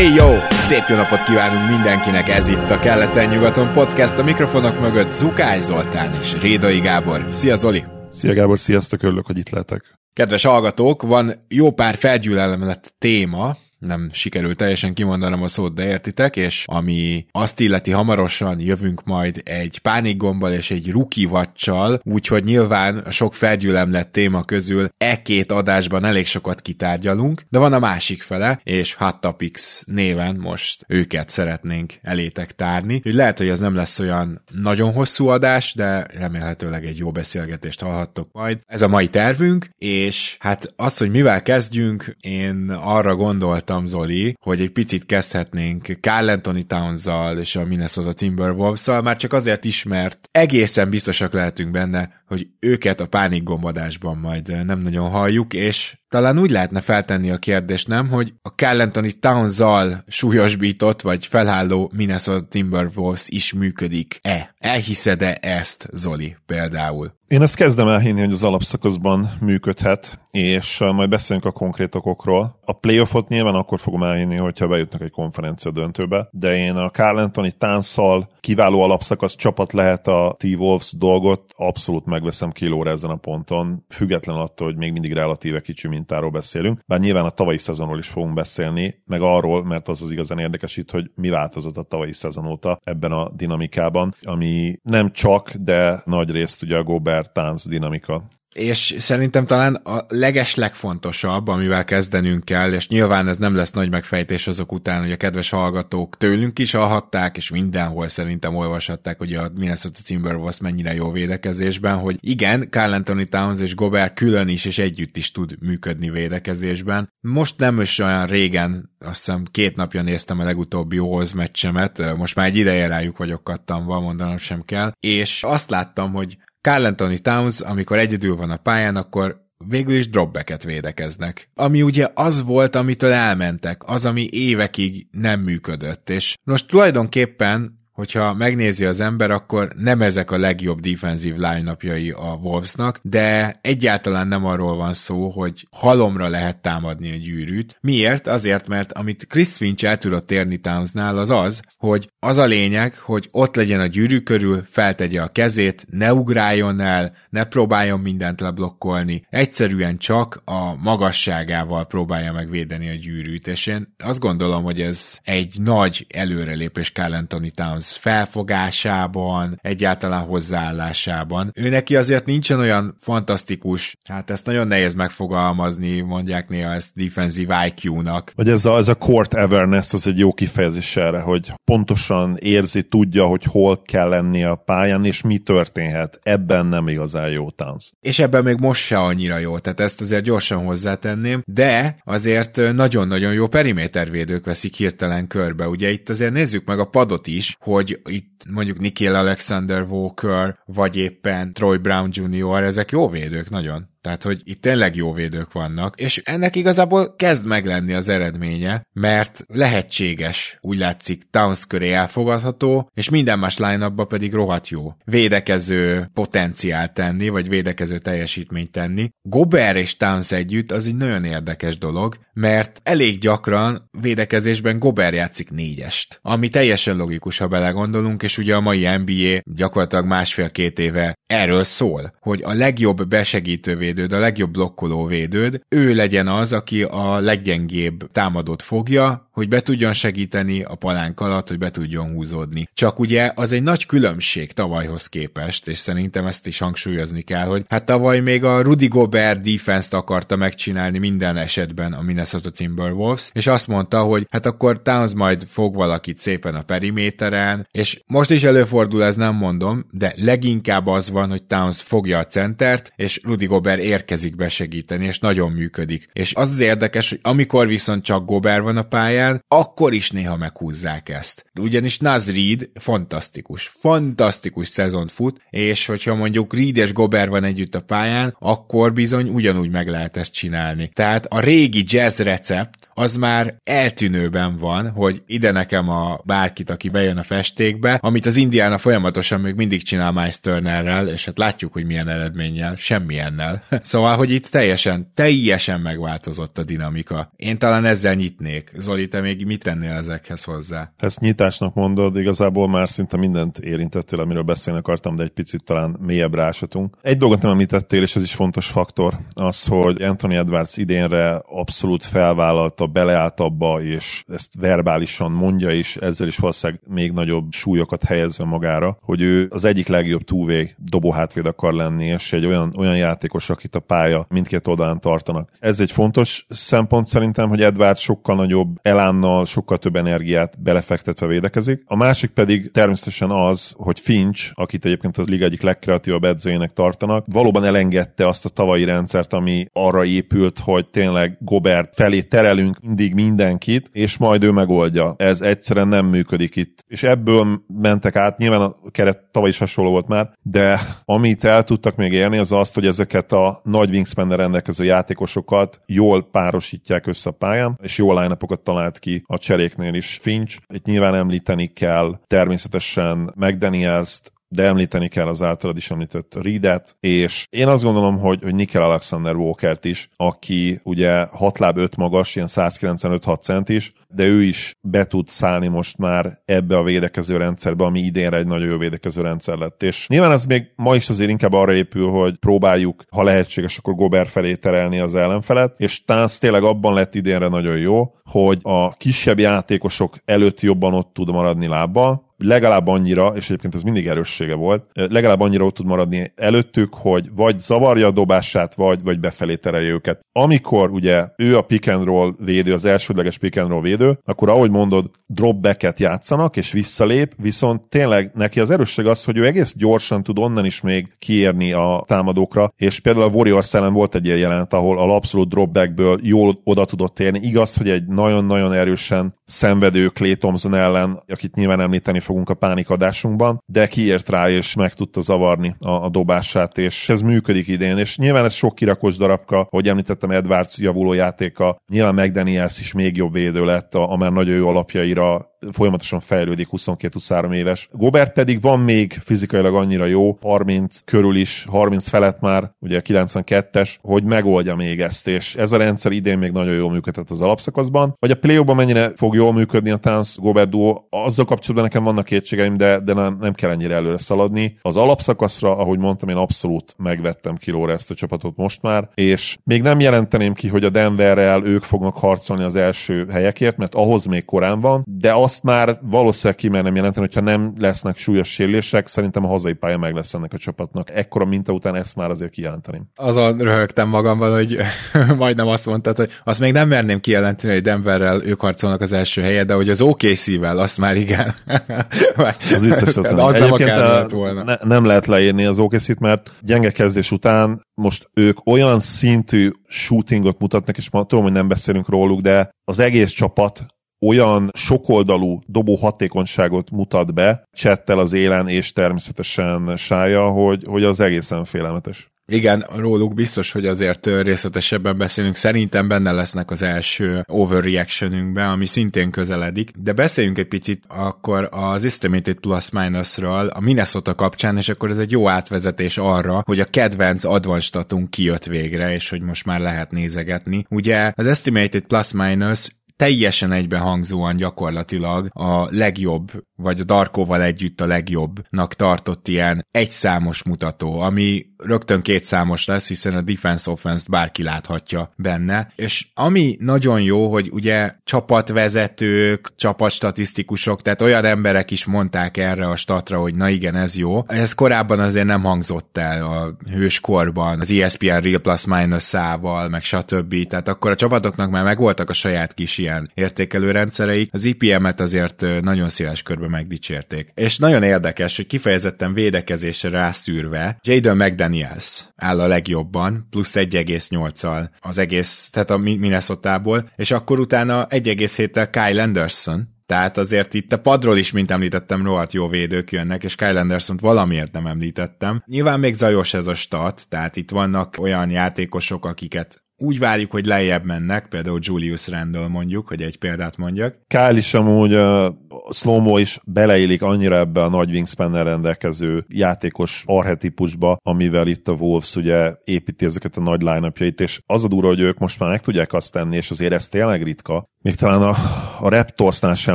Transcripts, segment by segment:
Hey jó! Szép jó napot kívánunk mindenkinek, ez itt a Keleten-nyugaton podcast, a mikrofonok mögött Zukály Zoltán és Rédai Gábor. Szia Zoli! Szia Gábor, sziasztok, örülök, hogy itt lehetek. Kedves hallgatók, van jó pár felgyűlölemlett téma, nem sikerült teljesen kimondanom a szót, de értitek, és ami azt illeti hamarosan jövünk majd egy pánikgombbal és egy ruki vacsal, úgyhogy nyilván a sok felgyülemlett téma közül e két adásban elég sokat kitárgyalunk, de van a másik fele, és Hot Topics néven most őket szeretnénk elétek tárni. Úgyhogy lehet, hogy ez nem lesz olyan nagyon hosszú adás, de remélhetőleg egy jó beszélgetést hallhattok majd. Ez a mai tervünk, és hát az, hogy mivel kezdjünk, én arra gondoltam, gondoltam, Zoli, hogy egy picit kezdhetnénk Carl Anthony towns és a Minnesota Timberwolves-szal, már csak azért is, mert egészen biztosak lehetünk benne, hogy őket a pánikgombadásban majd nem nagyon halljuk, és talán úgy lehetne feltenni a kérdést, nem, hogy a Carl Anthony Towns-zal súlyosbított vagy felálló Minnesota Timberwolves is működik-e? Elhiszed-e ezt, Zoli, például? Én ezt kezdem elhinni, hogy az alapszakaszban működhet, és majd beszélünk a konkrét okokról. A playoffot nyilván akkor fogom elhinni, hogyha bejutnak egy konferencia döntőbe, de én a Carl Anthony Tánszal kiváló alapszakasz csapat lehet a T-Wolves dolgot, abszolút megveszem kilóra ezen a ponton, független attól, hogy még mindig relatíve kicsi mintáról beszélünk, bár nyilván a tavalyi szezonról is fogunk beszélni, meg arról, mert az az igazán érdekes itt, hogy mi változott a tavalyi szezon óta ebben a dinamikában, ami nem csak, de nagy részt ugye a Gobert tánc dinamika és szerintem talán a leges legfontosabb, amivel kezdenünk kell, és nyilván ez nem lesz nagy megfejtés azok után, hogy a kedves hallgatók tőlünk is hallhatták, és mindenhol szerintem olvashatták, hogy a Minnesota Timberwolves mennyire jó védekezésben, hogy igen, Carl Anthony Towns és Gobert külön is és együtt is tud működni védekezésben. Most nem is olyan régen, azt hiszem két napja néztem a legutóbbi Wolves meccsemet, most már egy ideje rájuk vagyok kattanva, mondanom sem kell, és azt láttam, hogy Carl Anthony Towns, amikor egyedül van a pályán, akkor végül is dropbacket védekeznek. Ami ugye az volt, amitől elmentek, az, ami évekig nem működött, és most tulajdonképpen hogyha megnézi az ember, akkor nem ezek a legjobb defensív line a Wolvesnak, de egyáltalán nem arról van szó, hogy halomra lehet támadni a gyűrűt. Miért? Azért, mert amit Chris Finch el tudott érni Townsnál, az az, hogy az a lényeg, hogy ott legyen a gyűrű körül, feltegye a kezét, ne ugráljon el, ne próbáljon mindent leblokkolni, egyszerűen csak a magasságával próbálja megvédeni a gyűrűt, és én azt gondolom, hogy ez egy nagy előrelépés Carl Anthony Towns felfogásában, egyáltalán hozzáállásában. Ő neki azért nincsen olyan fantasztikus, hát ezt nagyon nehéz megfogalmazni, mondják néha ezt defensive IQ-nak. Vagy ez a, ez a court awareness, az egy jó kifejezés erre, hogy pontosan érzi, tudja, hogy hol kell lenni a pályán, és mi történhet. Ebben nem igazán jó Towns. És ebben még most se annyira jó, tehát ezt azért gyorsan hozzátenném, de azért nagyon-nagyon jó perimétervédők veszik hirtelen körbe. Ugye itt azért nézzük meg a padot is, hogy itt mondjuk Nikhil Alexander Walker, vagy éppen Troy Brown Jr., ezek jó védők nagyon. Tehát, hogy itt tényleg jó védők vannak, és ennek igazából kezd meglenni az eredménye, mert lehetséges, úgy látszik, Towns köré elfogadható, és minden más line pedig rohadt jó. Védekező potenciál tenni, vagy védekező teljesítményt tenni. Gober és Towns együtt az egy nagyon érdekes dolog, mert elég gyakran védekezésben Gober játszik négyest, ami teljesen logikus, ha belegondolunk, és ugye a mai NBA gyakorlatilag másfél-két éve erről szól, hogy a legjobb besegítő védőd, a legjobb blokkoló védőd, ő legyen az, aki a leggyengébb támadót fogja, hogy be tudjon segíteni a palánk alatt, hogy be tudjon húzódni. Csak ugye az egy nagy különbség tavalyhoz képest, és szerintem ezt is hangsúlyozni kell, hogy hát tavaly még a Rudy Gobert defense-t akarta megcsinálni minden esetben a Minnesota Timberwolves, és azt mondta, hogy hát akkor Towns majd fog valakit szépen a periméteren, és most is előfordul, ez nem mondom, de leginkább az van, hogy Towns fogja a centert, és Rudy Gobert érkezik besegíteni, és nagyon működik. És az az érdekes, hogy amikor viszont csak Gober van a pályán, akkor is néha meghúzzák ezt. Ugyanis Naz Reed fantasztikus, fantasztikus szezont fut, és hogyha mondjuk Reed és Gober van együtt a pályán, akkor bizony ugyanúgy meg lehet ezt csinálni. Tehát a régi jazz recept az már eltűnőben van, hogy ide nekem a bárkit, aki bejön a festékbe, amit az Indiana folyamatosan még mindig csinál Miles Turnerrel, és hát látjuk, hogy milyen eredménnyel, semmilyennel. szóval, hogy itt teljesen, teljesen megváltozott a dinamika. Én talán ezzel nyitnék. Zoli, te még mit tennél ezekhez hozzá? Ezt nyitásnak mondod, igazából már szinte mindent érintettél, amiről beszélni akartam, de egy picit talán mélyebb rásatunk. Egy dolgot nem említettél, és ez is fontos faktor, az, hogy Anthony Edwards idénre abszolút felvállalta beleállt abba, és ezt verbálisan mondja is, ezzel is valószínűleg még nagyobb súlyokat helyezve magára, hogy ő az egyik legjobb túvé dobó hátvéd akar lenni, és egy olyan, olyan játékos, akit a pálya mindkét oldalán tartanak. Ez egy fontos szempont szerintem, hogy Edward sokkal nagyobb elánnal, sokkal több energiát belefektetve védekezik. A másik pedig természetesen az, hogy Finch, akit egyébként az liga egyik legkreatívabb edzőjének tartanak, valóban elengedte azt a tavalyi rendszert, ami arra épült, hogy tényleg Gobert felé terelünk mindig mindenkit, és majd ő megoldja. Ez egyszerűen nem működik itt. És ebből mentek át, nyilván a keret tavaly is hasonló volt már, de amit el tudtak még érni, az azt, hogy ezeket a nagy wingspan rendelkező játékosokat jól párosítják össze a pályán, és jó line talált ki a cseréknél is Finch. Itt nyilván említeni kell természetesen McDaniels-t, de említeni kell az általad is említett Reedet, és én azt gondolom, hogy, hogy Nickel Alexander Walkert is, aki ugye 6 láb 5 magas, ilyen 195-6 cent is, de ő is be tud szállni most már ebbe a védekező rendszerbe, ami idénre egy nagyon jó védekező rendszer lett. És nyilván ez még ma is azért inkább arra épül, hogy próbáljuk, ha lehetséges, akkor Gober felé terelni az ellenfelet, és Tánc tényleg abban lett idénre nagyon jó, hogy a kisebb játékosok előtt jobban ott tud maradni lábbal, legalább annyira, és egyébként ez mindig erőssége volt, legalább annyira ott tud maradni előttük, hogy vagy zavarja a dobását, vagy, vagy befelé terelje őket. Amikor ugye ő a pick and roll védő, az elsődleges pick and roll védő, akkor ahogy mondod, dropbacket játszanak, és visszalép, viszont tényleg neki az erősség az, hogy ő egész gyorsan tud onnan is még kiérni a támadókra, és például a Warriors ellen volt egy ilyen jelent, ahol a abszolút dropbackből jól oda tudott érni. Igaz, hogy egy nagyon-nagyon erősen szenvedő Clay Thompson ellen, akit nyilván említeni fogunk a pánikadásunkban, de kiért rá és meg tudta zavarni a, a dobását, és ez működik idén, és nyilván ez sok kirakos darabka, hogy említettem Edwards javuló játéka, nyilván McDaniels is még jobb védő lett a, a már nagyon jó alapjaira folyamatosan fejlődik, 22-23 éves. Gobert pedig van még fizikailag annyira jó, 30 körül is, 30 felett már, ugye 92-es, hogy megoldja még ezt, és ez a rendszer idén még nagyon jól működött az alapszakaszban. Hogy a play mennyire fog jól működni a Towns Gobert duo, azzal kapcsolatban nekem vannak kétségeim, de, de nem, nem kell ennyire előre szaladni. Az alapszakaszra, ahogy mondtam, én abszolút megvettem kilóra ezt a csapatot most már, és még nem jelenteném ki, hogy a Denverrel ők fognak harcolni az első helyekért, mert ahhoz még korán van, de az azt már valószínűleg kimernem jelenteni, hogyha nem lesznek súlyos sérülések, szerintem a hazai pálya meg lesz ennek a csapatnak. Ekkora minta után ezt már azért kijelenteném. Azon röhögtem magamban, hogy majdnem azt mondtad, hogy azt még nem merném kijelenteni, hogy Denverrel ők harcolnak az első helye, de hogy az OKC-vel azt már igen. az biztos, hogy az nem, a, volna. Ne, nem lehet leírni az OKC-t, mert gyenge kezdés után most ők olyan szintű shootingot mutatnak, és ma tudom, hogy nem beszélünk róluk, de az egész csapat olyan sokoldalú dobó hatékonyságot mutat be, csettel az élen és természetesen sája, hogy, hogy az egészen félelmetes. Igen, róluk biztos, hogy azért részletesebben beszélünk. Szerintem benne lesznek az első overreactionünkben, ami szintén közeledik. De beszéljünk egy picit akkor az Estimated Plus Minusról a Minnesota kapcsán, és akkor ez egy jó átvezetés arra, hogy a kedvenc advanstatunk kijött végre, és hogy most már lehet nézegetni. Ugye az Estimated Plus Minus teljesen egybehangzóan gyakorlatilag a legjobb, vagy a Darkóval együtt a legjobbnak tartott ilyen egyszámos mutató, ami rögtön kétszámos lesz, hiszen a defense offense bárki láthatja benne. És ami nagyon jó, hogy ugye csapatvezetők, csapatstatisztikusok, tehát olyan emberek is mondták erre a statra, hogy na igen, ez jó. Ez korábban azért nem hangzott el a hőskorban, az ESPN Real Plus Minus szával, meg stb. Tehát akkor a csapatoknak már megvoltak a saját kis ilyen értékelő rendszereik, az IPM-et azért nagyon széles körbe megdicsérték. És nagyon érdekes, hogy kifejezetten védekezésre rászűrve Jaden McDaniels áll a legjobban, plusz 1,8-al az egész, tehát a Minnesota-ból, és akkor utána 1,7-tel Kyle Anderson, tehát azért itt a padról is, mint említettem, rohadt jó védők jönnek, és Kyle anderson valamiért nem említettem. Nyilván még zajos ez a stat, tehát itt vannak olyan játékosok, akiket úgy várjuk, hogy lejjebb mennek, például Julius Randall mondjuk, hogy egy példát mondjak. Kyle is amúgy a slow is beleélik annyira ebbe a nagy wingspan rendelkező játékos arhetipusba, amivel itt a Wolves ugye építi ezeket a nagy line és az a durva, hogy ők most már meg tudják azt tenni, és azért ez tényleg ritka, még talán a, a Raptorsnál sem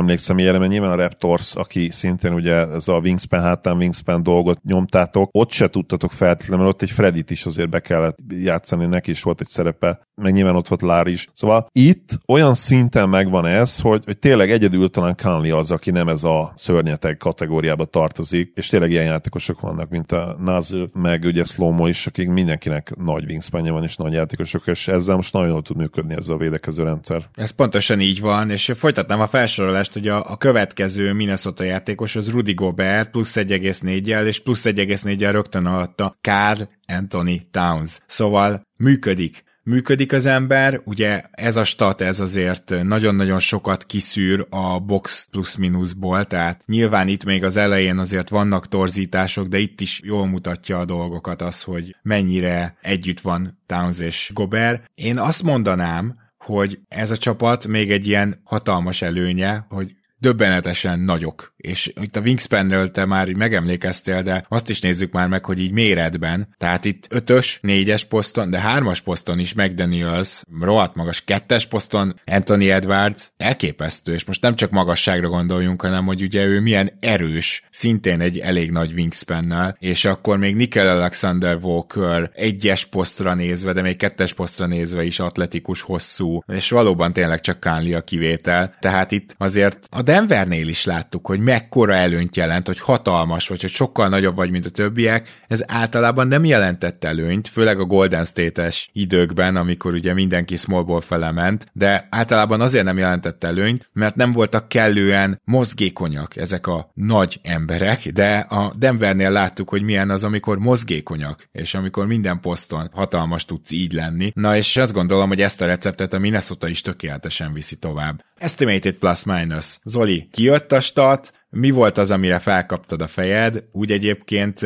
emlékszem ilyenre, mert nyilván a Raptors, aki szintén ugye ez a Wingspan hátán Wingspan dolgot nyomtátok, ott se tudtatok feltétlenül, mert ott egy Fredit is azért be kellett játszani, neki is volt egy szerepe, meg nyilván ott volt Lár is. Szóval itt olyan szinten megvan ez, hogy, hogy tényleg egyedül talán Conley az, aki nem ez a szörnyeteg kategóriába tartozik, és tényleg ilyen játékosok vannak, mint a Nazil, meg ugye Slomo is, akik mindenkinek nagy wingspanje van, és nagy játékosok, és ezzel most nagyon jól tud működni ez a védekező rendszer. Ez pontosan így van, és folytatnám a felsorolást, hogy a, a következő Minnesota játékos az Rudy Gobert plusz 1,4-jel, és plusz 1,4-jel rögtön alatta Carl Anthony Towns. Szóval működik működik az ember, ugye ez a stat, ez azért nagyon-nagyon sokat kiszűr a box plusz-minuszból, tehát nyilván itt még az elején azért vannak torzítások, de itt is jól mutatja a dolgokat az, hogy mennyire együtt van Towns és Gobert. Én azt mondanám, hogy ez a csapat még egy ilyen hatalmas előnye, hogy döbbenetesen nagyok. És itt a Wingspanről te már megemlékeztél, de azt is nézzük már meg, hogy így méretben. Tehát itt ötös, négyes poszton, de hármas poszton is McDaniels, rohadt magas, kettes poszton Anthony Edwards, elképesztő, és most nem csak magasságra gondoljunk, hanem hogy ugye ő milyen erős, szintén egy elég nagy wingspannel, és akkor még Nickel Alexander Walker egyes posztra nézve, de még kettes posztra nézve is atletikus, hosszú, és valóban tényleg csak Kánli a kivétel. Tehát itt azért a Denvernél is láttuk, hogy mekkora előnyt jelent, hogy hatalmas vagy, hogy sokkal nagyobb vagy, mint a többiek, ez általában nem jelentett előnyt, főleg a Golden State-es időkben, amikor ugye mindenki smallból felement, de általában azért nem jelentett előnyt, mert nem voltak kellően mozgékonyak ezek a nagy emberek, de a Denvernél láttuk, hogy milyen az, amikor mozgékonyak, és amikor minden poszton hatalmas tudsz így lenni. Na és azt gondolom, hogy ezt a receptet a Minnesota is tökéletesen viszi tovább. Estimated plus minus. Zoli, kijött a stat, mi volt az, amire felkaptad a fejed? Úgy egyébként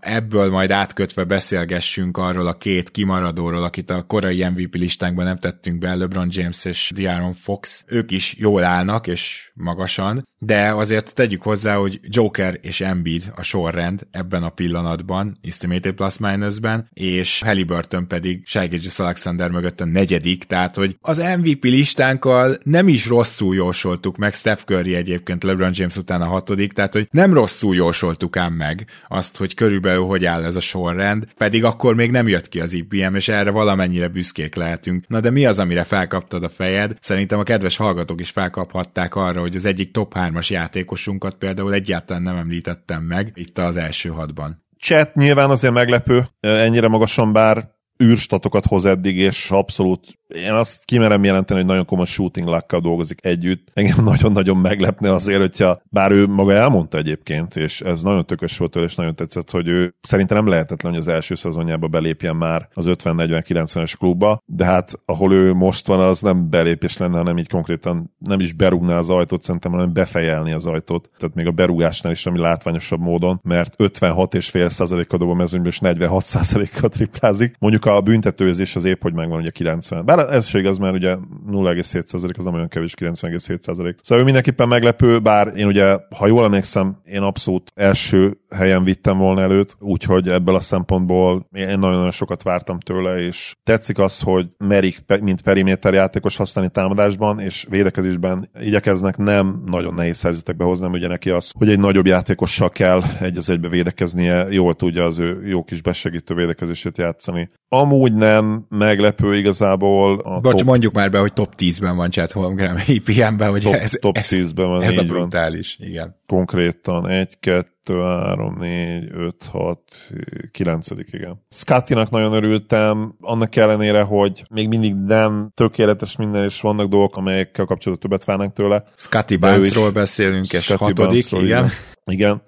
ebből majd átkötve beszélgessünk arról a két kimaradóról, akit a korai MVP listánkban nem tettünk be, LeBron James és De'Aaron Fox. Ők is jól állnak, és magasan, de azért tegyük hozzá, hogy Joker és Embiid a sorrend ebben a pillanatban, estimated plus minusben, és Halliburton pedig Shai Alexander mögött a negyedik, tehát hogy az MVP listánkkal nem is rosszul jósoltuk meg, Steph Curry egyébként LeBron James után a hatodik, tehát hogy nem rosszul jósoltuk ám meg azt, hogy körülbelül hogy áll ez a sorrend, pedig akkor még nem jött ki az IPM, és erre valamennyire büszkék lehetünk. Na de mi az, amire felkaptad a fejed? Szerintem a kedves hallgatók is felkaphatták arra, hogy az egyik top 3-as játékosunkat például egyáltalán nem említettem meg itt az első hatban. Chat nyilván azért meglepő, ennyire magasan, bár űrstatokat hoz eddig, és abszolút én azt kimerem jelenteni, hogy nagyon komoly shooting luck dolgozik együtt. Engem nagyon-nagyon meglepne azért, hogyha bár ő maga elmondta egyébként, és ez nagyon tökös volt és nagyon tetszett, hogy ő szerintem nem lehetetlen, hogy az első szezonjába belépjen már az 50-40-90-es klubba, de hát ahol ő most van, az nem belépés lenne, hanem így konkrétan nem is berúgná az ajtót, szerintem, hanem befejelni az ajtót. Tehát még a berúgásnál is, ami látványosabb módon, mert 56,5%-a dob a mezőnyből, és 46%-a triplázik. Mondjuk a büntetőzés az épp, hogy megvan ugye 90. Bár ez se igaz, mert ugye 0,7% az nem olyan kevés, 90,7%. Szóval ő mindenképpen meglepő, bár én ugye, ha jól emlékszem, én abszolút első helyen vittem volna előtt, úgyhogy ebből a szempontból én nagyon-nagyon sokat vártam tőle, és tetszik az, hogy merik, mint periméter játékos használni támadásban, és védekezésben igyekeznek nem nagyon nehéz helyzetekbe hozni, ugye neki az, hogy egy nagyobb játékossal kell egy az egybe védekeznie, jól tudja az ő jó kis besegítő védekezését játszani. Amúgy nem meglepő igazából. A Bocs, top... mondjuk már be, hogy top 10-ben van Chad Holmgren EPM-ben, hogy top, ez, top ez, 10-ben van, ez a így van. brutális, igen. Konkrétan 1, 2, 3, 4, 5, 6, 9 igen. Scottinak nagyon örültem, annak ellenére, hogy még mindig nem tökéletes minden, és vannak dolgok, amelyekkel kapcsolatban többet várnak tőle. Scotty Barnesról beszélünk, és Scotty hatodik, Barnesról, igen. Igen.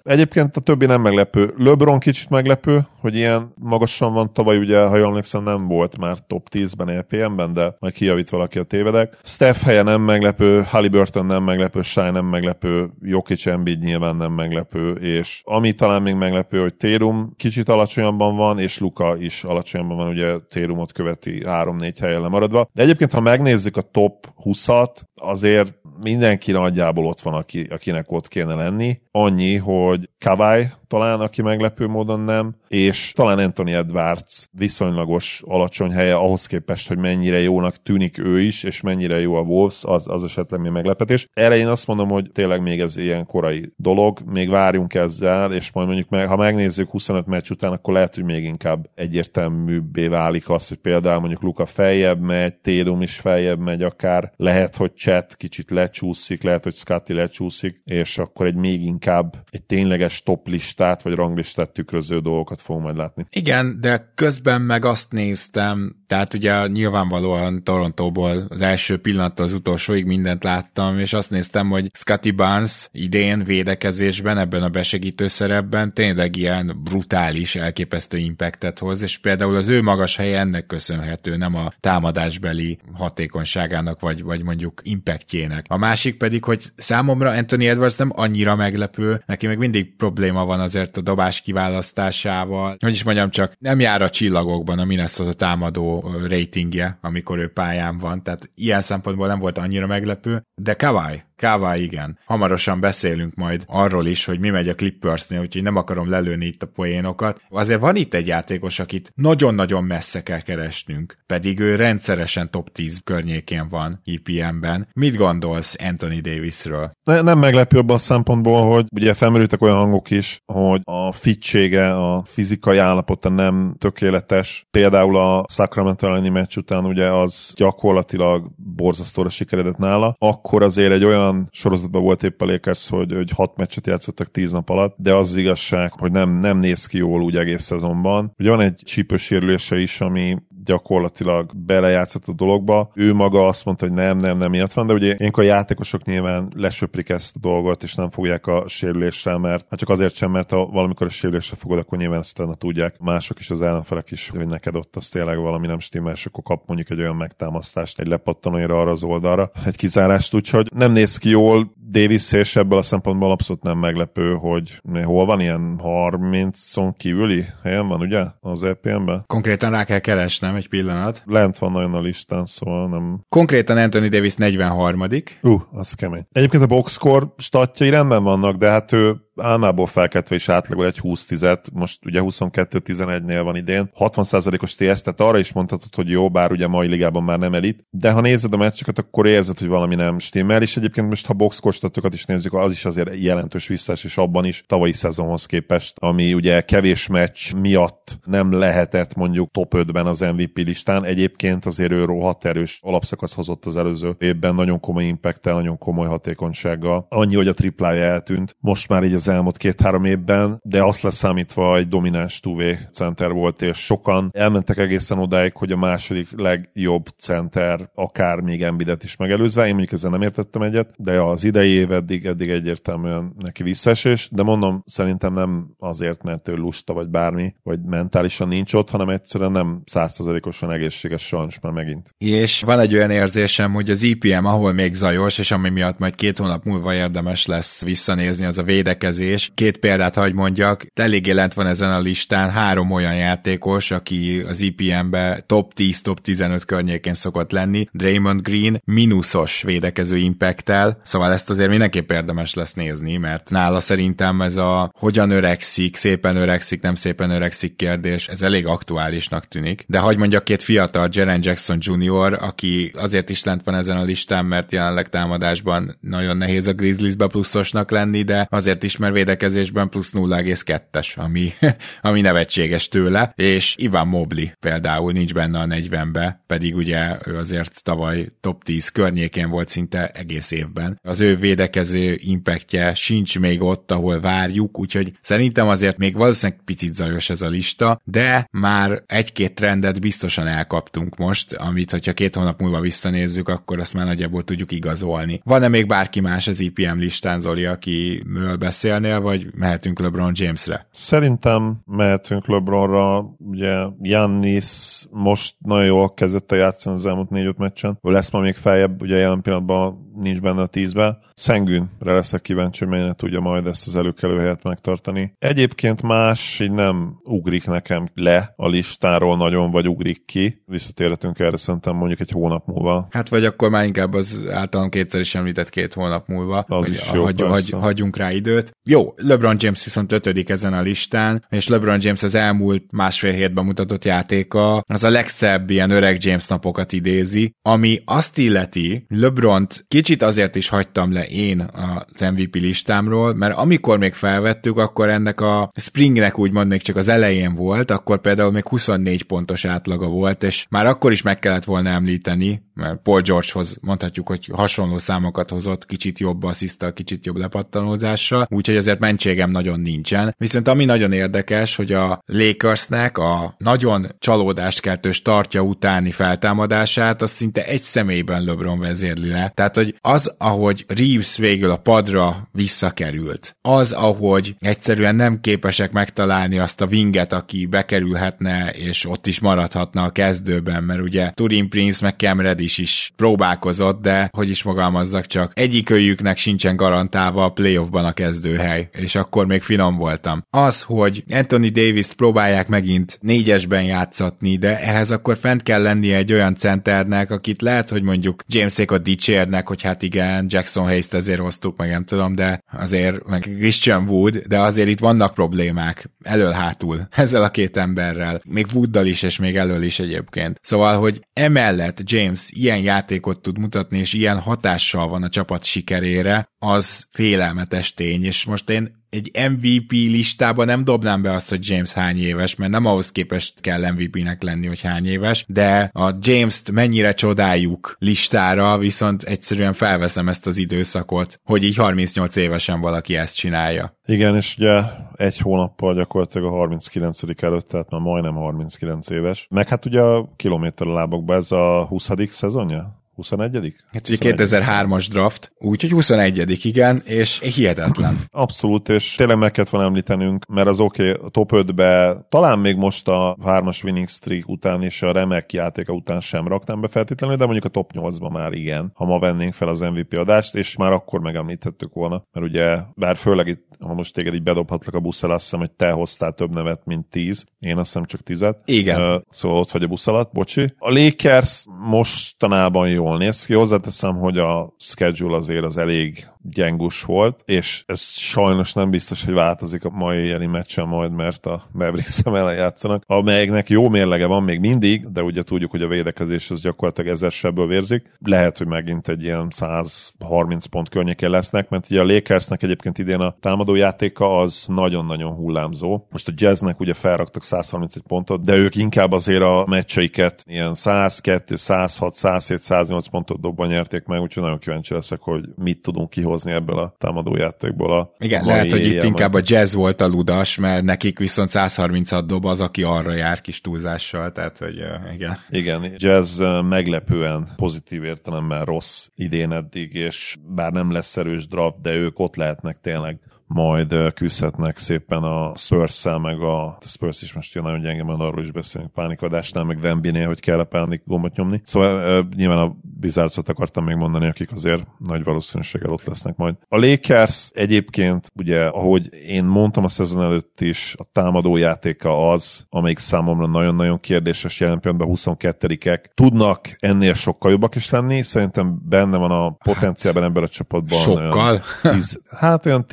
Egyébként a többi nem meglepő. LeBron kicsit meglepő, hogy ilyen magasan van. Tavaly ugye, ha jól emlékszem, nem volt már top 10-ben EPM-ben, de majd kijavít valaki a tévedek. Steph helye nem meglepő, Halliburton nem meglepő, Shai nem meglepő, Jokic Embiid nyilván nem meglepő, és ami talán még meglepő, hogy Térum kicsit alacsonyabban van, és Luka is alacsonyabban van, ugye Térumot követi 3-4 helyen lemaradva. De egyébként, ha megnézzük a top 20-at, azért mindenki nagyjából ott van, aki, akinek ott kéne lenni. Annyi, hogy Kawai talán, aki meglepő módon nem, és talán Anthony Edwards viszonylagos alacsony helye ahhoz képest, hogy mennyire jónak tűnik ő is, és mennyire jó a Wolves, az, az esetleg még meglepetés. Erre én azt mondom, hogy tényleg még ez ilyen korai dolog, még várjunk ezzel, és majd mondjuk meg, ha megnézzük 25 meccs után, akkor lehet, hogy még inkább egyértelműbbé válik az, hogy például mondjuk Luka feljebb megy, Télum is feljebb megy akár, lehet, hogy Chat kicsit lecsúszik, lehet, hogy Scotty lecsúszik, és akkor egy még inkább egy tényleges top listát, vagy ranglistát tükröző dolgokat fogunk majd látni. Igen, de közben meg azt néztem, tehát ugye nyilvánvalóan Torontóból az első pillanattól az utolsóig mindent láttam, és azt néztem, hogy Scotty Barnes idén védekezésben, ebben a besegítő szerepben tényleg ilyen brutális, elképesztő impactet hoz, és például az ő magas helye ennek köszönhető, nem a támadásbeli hatékonyságának, vagy, vagy mondjuk impactjének. A másik pedig, hogy számomra Anthony Edwards nem annyira meglepő, neki meg mindig probléma van azért a dobás kiválasztásával. Hogy is mondjam, csak nem jár a csillagokban a Minnesota támadó ratingje, amikor ő pályán van, tehát ilyen szempontból nem volt annyira meglepő, de Kawai, Kává igen. Hamarosan beszélünk majd arról is, hogy mi megy a Clippersnél, úgyhogy nem akarom lelőni itt a poénokat. Azért van itt egy játékos, akit nagyon-nagyon messze kell keresnünk, pedig ő rendszeresen top 10 környékén van EPM-ben. Mit gondolsz Anthony Davisről? Ne, nem meglepő abban a szempontból, hogy ugye felmerültek olyan hangok is, hogy a fitsége, a fizikai állapota nem tökéletes. Például a Sacramento elleni meccs után ugye az gyakorlatilag borzasztóra sikeredett nála. Akkor azért egy olyan sorozatban volt épp a Lakers, hogy, hogy hat meccset játszottak tíz nap alatt, de az, az igazság, hogy nem, nem néz ki jól úgy egész szezonban. Ugye van egy csípős sérülése is, ami gyakorlatilag belejátszott a dologba. Ő maga azt mondta, hogy nem, nem, nem miatt van, de ugye ilyenkor a játékosok nyilván lesöprik ezt a dolgot, és nem fogják a sérüléssel, mert hát csak azért sem, mert ha valamikor a sérülésre fogod, akkor nyilván ezt utána tudják mások is, az ellenfelek is, hogy neked ott az tényleg valami nem stimmel, és akkor kap mondjuk egy olyan megtámasztást, egy lepattanóira arra az oldalra, egy kizárást, úgyhogy nem néz ki jól, Davis és ebből a szempontból abszolút nem meglepő, hogy hol van ilyen 30-on kívüli helyen van, ugye? Az EPM-ben? Konkrétan rá kell keresnem egy pillanat. Lent van nagyon a listán, szóval nem... Konkrétan Anthony Davis 43 Uh, az kemény. Egyébként a boxscore statjai rendben vannak, de hát ő álmából felkeltve is átlagol egy 20 tizet, most ugye 22-11-nél van idén, 60%-os TS, tehát arra is mondhatod, hogy jó, bár ugye mai ligában már nem elit, de ha nézed a meccseket, akkor érzed, hogy valami nem stimmel, és egyébként most ha boxkorstatokat is nézzük, az is azért jelentős visszaesés abban is tavalyi szezonhoz képest, ami ugye kevés meccs miatt nem lehetett mondjuk top 5-ben az MVP listán, egyébként azért ő rohadt erős alapszakasz hozott az előző évben, nagyon komoly impact nagyon komoly hatékonysággal. Annyi, hogy a triplája eltűnt. Most már így az elmúlt két-három évben, de azt leszámítva egy domináns 2 center volt, és sokan elmentek egészen odáig, hogy a második legjobb center akár még Embidet is megelőzve. Én mondjuk ezzel nem értettem egyet, de az idei év eddig, eddig egyértelműen neki visszaesés, de mondom, szerintem nem azért, mert ő lusta vagy bármi, vagy mentálisan nincs ott, hanem egyszerűen nem százszerzalékosan egészséges sajnos már megint. És van egy olyan érzésem, hogy az IPM, ahol még zajos, és ami miatt majd két hónap múlva érdemes lesz visszanézni, az a védekezés. Két példát hagy mondjak, eléggé lent van ezen a listán három olyan játékos, aki az IPM-be top 10, top 15 környékén szokott lenni. Draymond Green mínuszos védekező impacttel, szóval ezt azért mindenképp érdemes lesz nézni, mert nála szerintem ez a hogyan öregszik, szépen öregszik, nem szépen öregszik kérdés, ez elég aktuálisnak tűnik. De hagy mondjak két fiatal, Jaren Jackson Jr., aki azért is lent van ezen a listán, mert jelenleg támadásban nagyon nehéz a Grizzliesbe pluszosnak lenni, de azért is mert védekezésben plusz 0,2-es, ami, ami nevetséges tőle, és Ivan Mobley például nincs benne a 40-be, pedig ugye ő azért tavaly top 10 környékén volt szinte egész évben. Az ő védekező impactje sincs még ott, ahol várjuk, úgyhogy szerintem azért még valószínűleg picit zajos ez a lista, de már egy-két trendet biztosan elkaptunk most, amit hogyha két hónap múlva visszanézzük, akkor azt már nagyjából tudjuk igazolni. Van-e még bárki más az IPM listán, Zoli, akiről beszélnél, vagy mehetünk LeBron Jamesre? Szerintem mehetünk LeBronra, ugye Jannis most nagyon jól kezdett a játszani az elmúlt négy-öt meccsen, lesz ma még feljebb, ugye jelen pillanatban nincs benne a tízbe. Szengűnre leszek kíváncsi, hogy mennyire tudja majd ezt az előkelő helyet megtartani. Egyébként más így nem ugrik nekem le a listáról nagyon, vagy ugrik ki. Visszatérhetünk erre szerintem mondjuk egy hónap múlva. Hát vagy akkor már inkább az általán kétszer is említett két hónap múlva, Az hogy is jó, hagy, hagy, hagyjunk rá időt. Jó, LeBron James viszont ötödik ezen a listán, és LeBron James az elmúlt másfél hétben mutatott játéka az a legszebb ilyen öreg James napokat idézi, ami azt illeti, LeBront kicsit azért is hagytam le én az MVP listámról, mert amikor még felvettük, akkor ennek a springnek úgymond még csak az elején volt, akkor például még 24 pontos átlaga volt, és már akkor is meg kellett volna említeni, mert Paul Georgehoz mondhatjuk, hogy hasonló számokat hozott, kicsit jobb asszisztal, kicsit jobb lepattanózással, úgyhogy azért mentségem nagyon nincsen. Viszont ami nagyon érdekes, hogy a Lakersnek a nagyon csalódást keltő startja utáni feltámadását, az szinte egy személyben LeBron vezérli le. Tehát, hogy az, ahogy Reeves végül a padra visszakerült, az, ahogy egyszerűen nem képesek megtalálni azt a winget, aki bekerülhetne, és ott is maradhatna a kezdőben, mert ugye Turin Prince meg Cam Reddish is próbálkozott, de hogy is fogalmazzak csak, egyikőjüknek sincsen garantálva a playoffban a kezdőhely, és akkor még finom voltam. Az, hogy Anthony Davis próbálják megint négyesben játszatni, de ehhez akkor fent kell lennie egy olyan centernek, akit lehet, hogy mondjuk Jamesékot dicsérnek, hogy hát igen, Jackson Hayes-t ezért hoztuk, meg nem tudom, de azért, meg Christian Wood, de azért itt vannak problémák, elől-hátul, ezzel a két emberrel, még Wooddal is, és még elől is egyébként. Szóval, hogy emellett James ilyen játékot tud mutatni, és ilyen hatással van a csapat sikerére, az félelmetes tény, és most én egy MVP listában nem dobnám be azt, hogy James hány éves, mert nem ahhoz képest kell MVP-nek lenni, hogy hány éves, de a James-t mennyire csodáljuk listára, viszont egyszerűen felveszem ezt az időszakot, hogy így 38 évesen valaki ezt csinálja. Igen, és ugye egy hónappal gyakorlatilag a 39. előtt, tehát már majdnem 39 éves. Meg hát ugye a kilométer lábokban ez a 20. szezonja? 21 Hát ugye 2003-as draft, úgyhogy 21 igen, és hihetetlen. Abszolút, és tényleg meg kellett volna említenünk, mert az oké, okay, a top 5-be talán még most a hármas winning streak után és a remek játéka után sem raktam be feltétlenül, de mondjuk a top 8-ba már igen, ha ma vennénk fel az MVP adást, és már akkor megemlítettük volna, mert ugye, bár főleg itt, ha most téged így bedobhatlak a busz azt hiszem, hogy te hoztál több nevet, mint 10, én azt hiszem csak 10 Igen. Uh, szóval ott vagy a busz alatt, bocsi. A Lakers mostanában jól néz ki, hozzáteszem, hogy a schedule azért az elég gyengus volt, és ez sajnos nem biztos, hogy változik a mai éjjeli meccsen majd, mert a Mavericks ellen játszanak, amelyeknek jó mérlege van még mindig, de ugye tudjuk, hogy a védekezés az gyakorlatilag ezer vérzik. Lehet, hogy megint egy ilyen 130 pont környékén lesznek, mert ugye a Lakersnek egyébként idén a támadójátéka az nagyon-nagyon hullámzó. Most a Jazznek ugye felraktak 131 pontot, de ők inkább azért a meccseiket ilyen 102, 106, 107, 108 pontot dobban nyerték meg, úgyhogy nagyon kíváncsi leszek, hogy mit tudunk kihozni ebből a támadójátékból. A Igen, lehet, hogy itt inkább majd. a jazz volt a ludas, mert nekik viszont 136 dob az, aki arra jár kis túlzással, tehát hogy igen. Igen, Jazz meglepően pozitív értelemmel rossz idén eddig, és bár nem lesz erős draft, de ők ott lehetnek tényleg majd küzdhetnek szépen a spurs meg a, a Spurs is most jön nagyon gyenge, mert arról is beszélünk pánikadásnál, meg Vembinél, hogy kell a pánik gombot nyomni. Szóval nyilván a Bizárcot akartam még mondani, akik azért nagy valószínűséggel ott lesznek majd. A Lakers egyébként, ugye, ahogy én mondtam a szezon előtt is, a támadó játéka az, amelyik számomra nagyon-nagyon kérdéses jelen pillanatban 22-ek. Tudnak ennél sokkal jobbak is lenni, szerintem benne van a potenciálban ebben a csapatban. Sokkal? Olyan tiz, hát olyan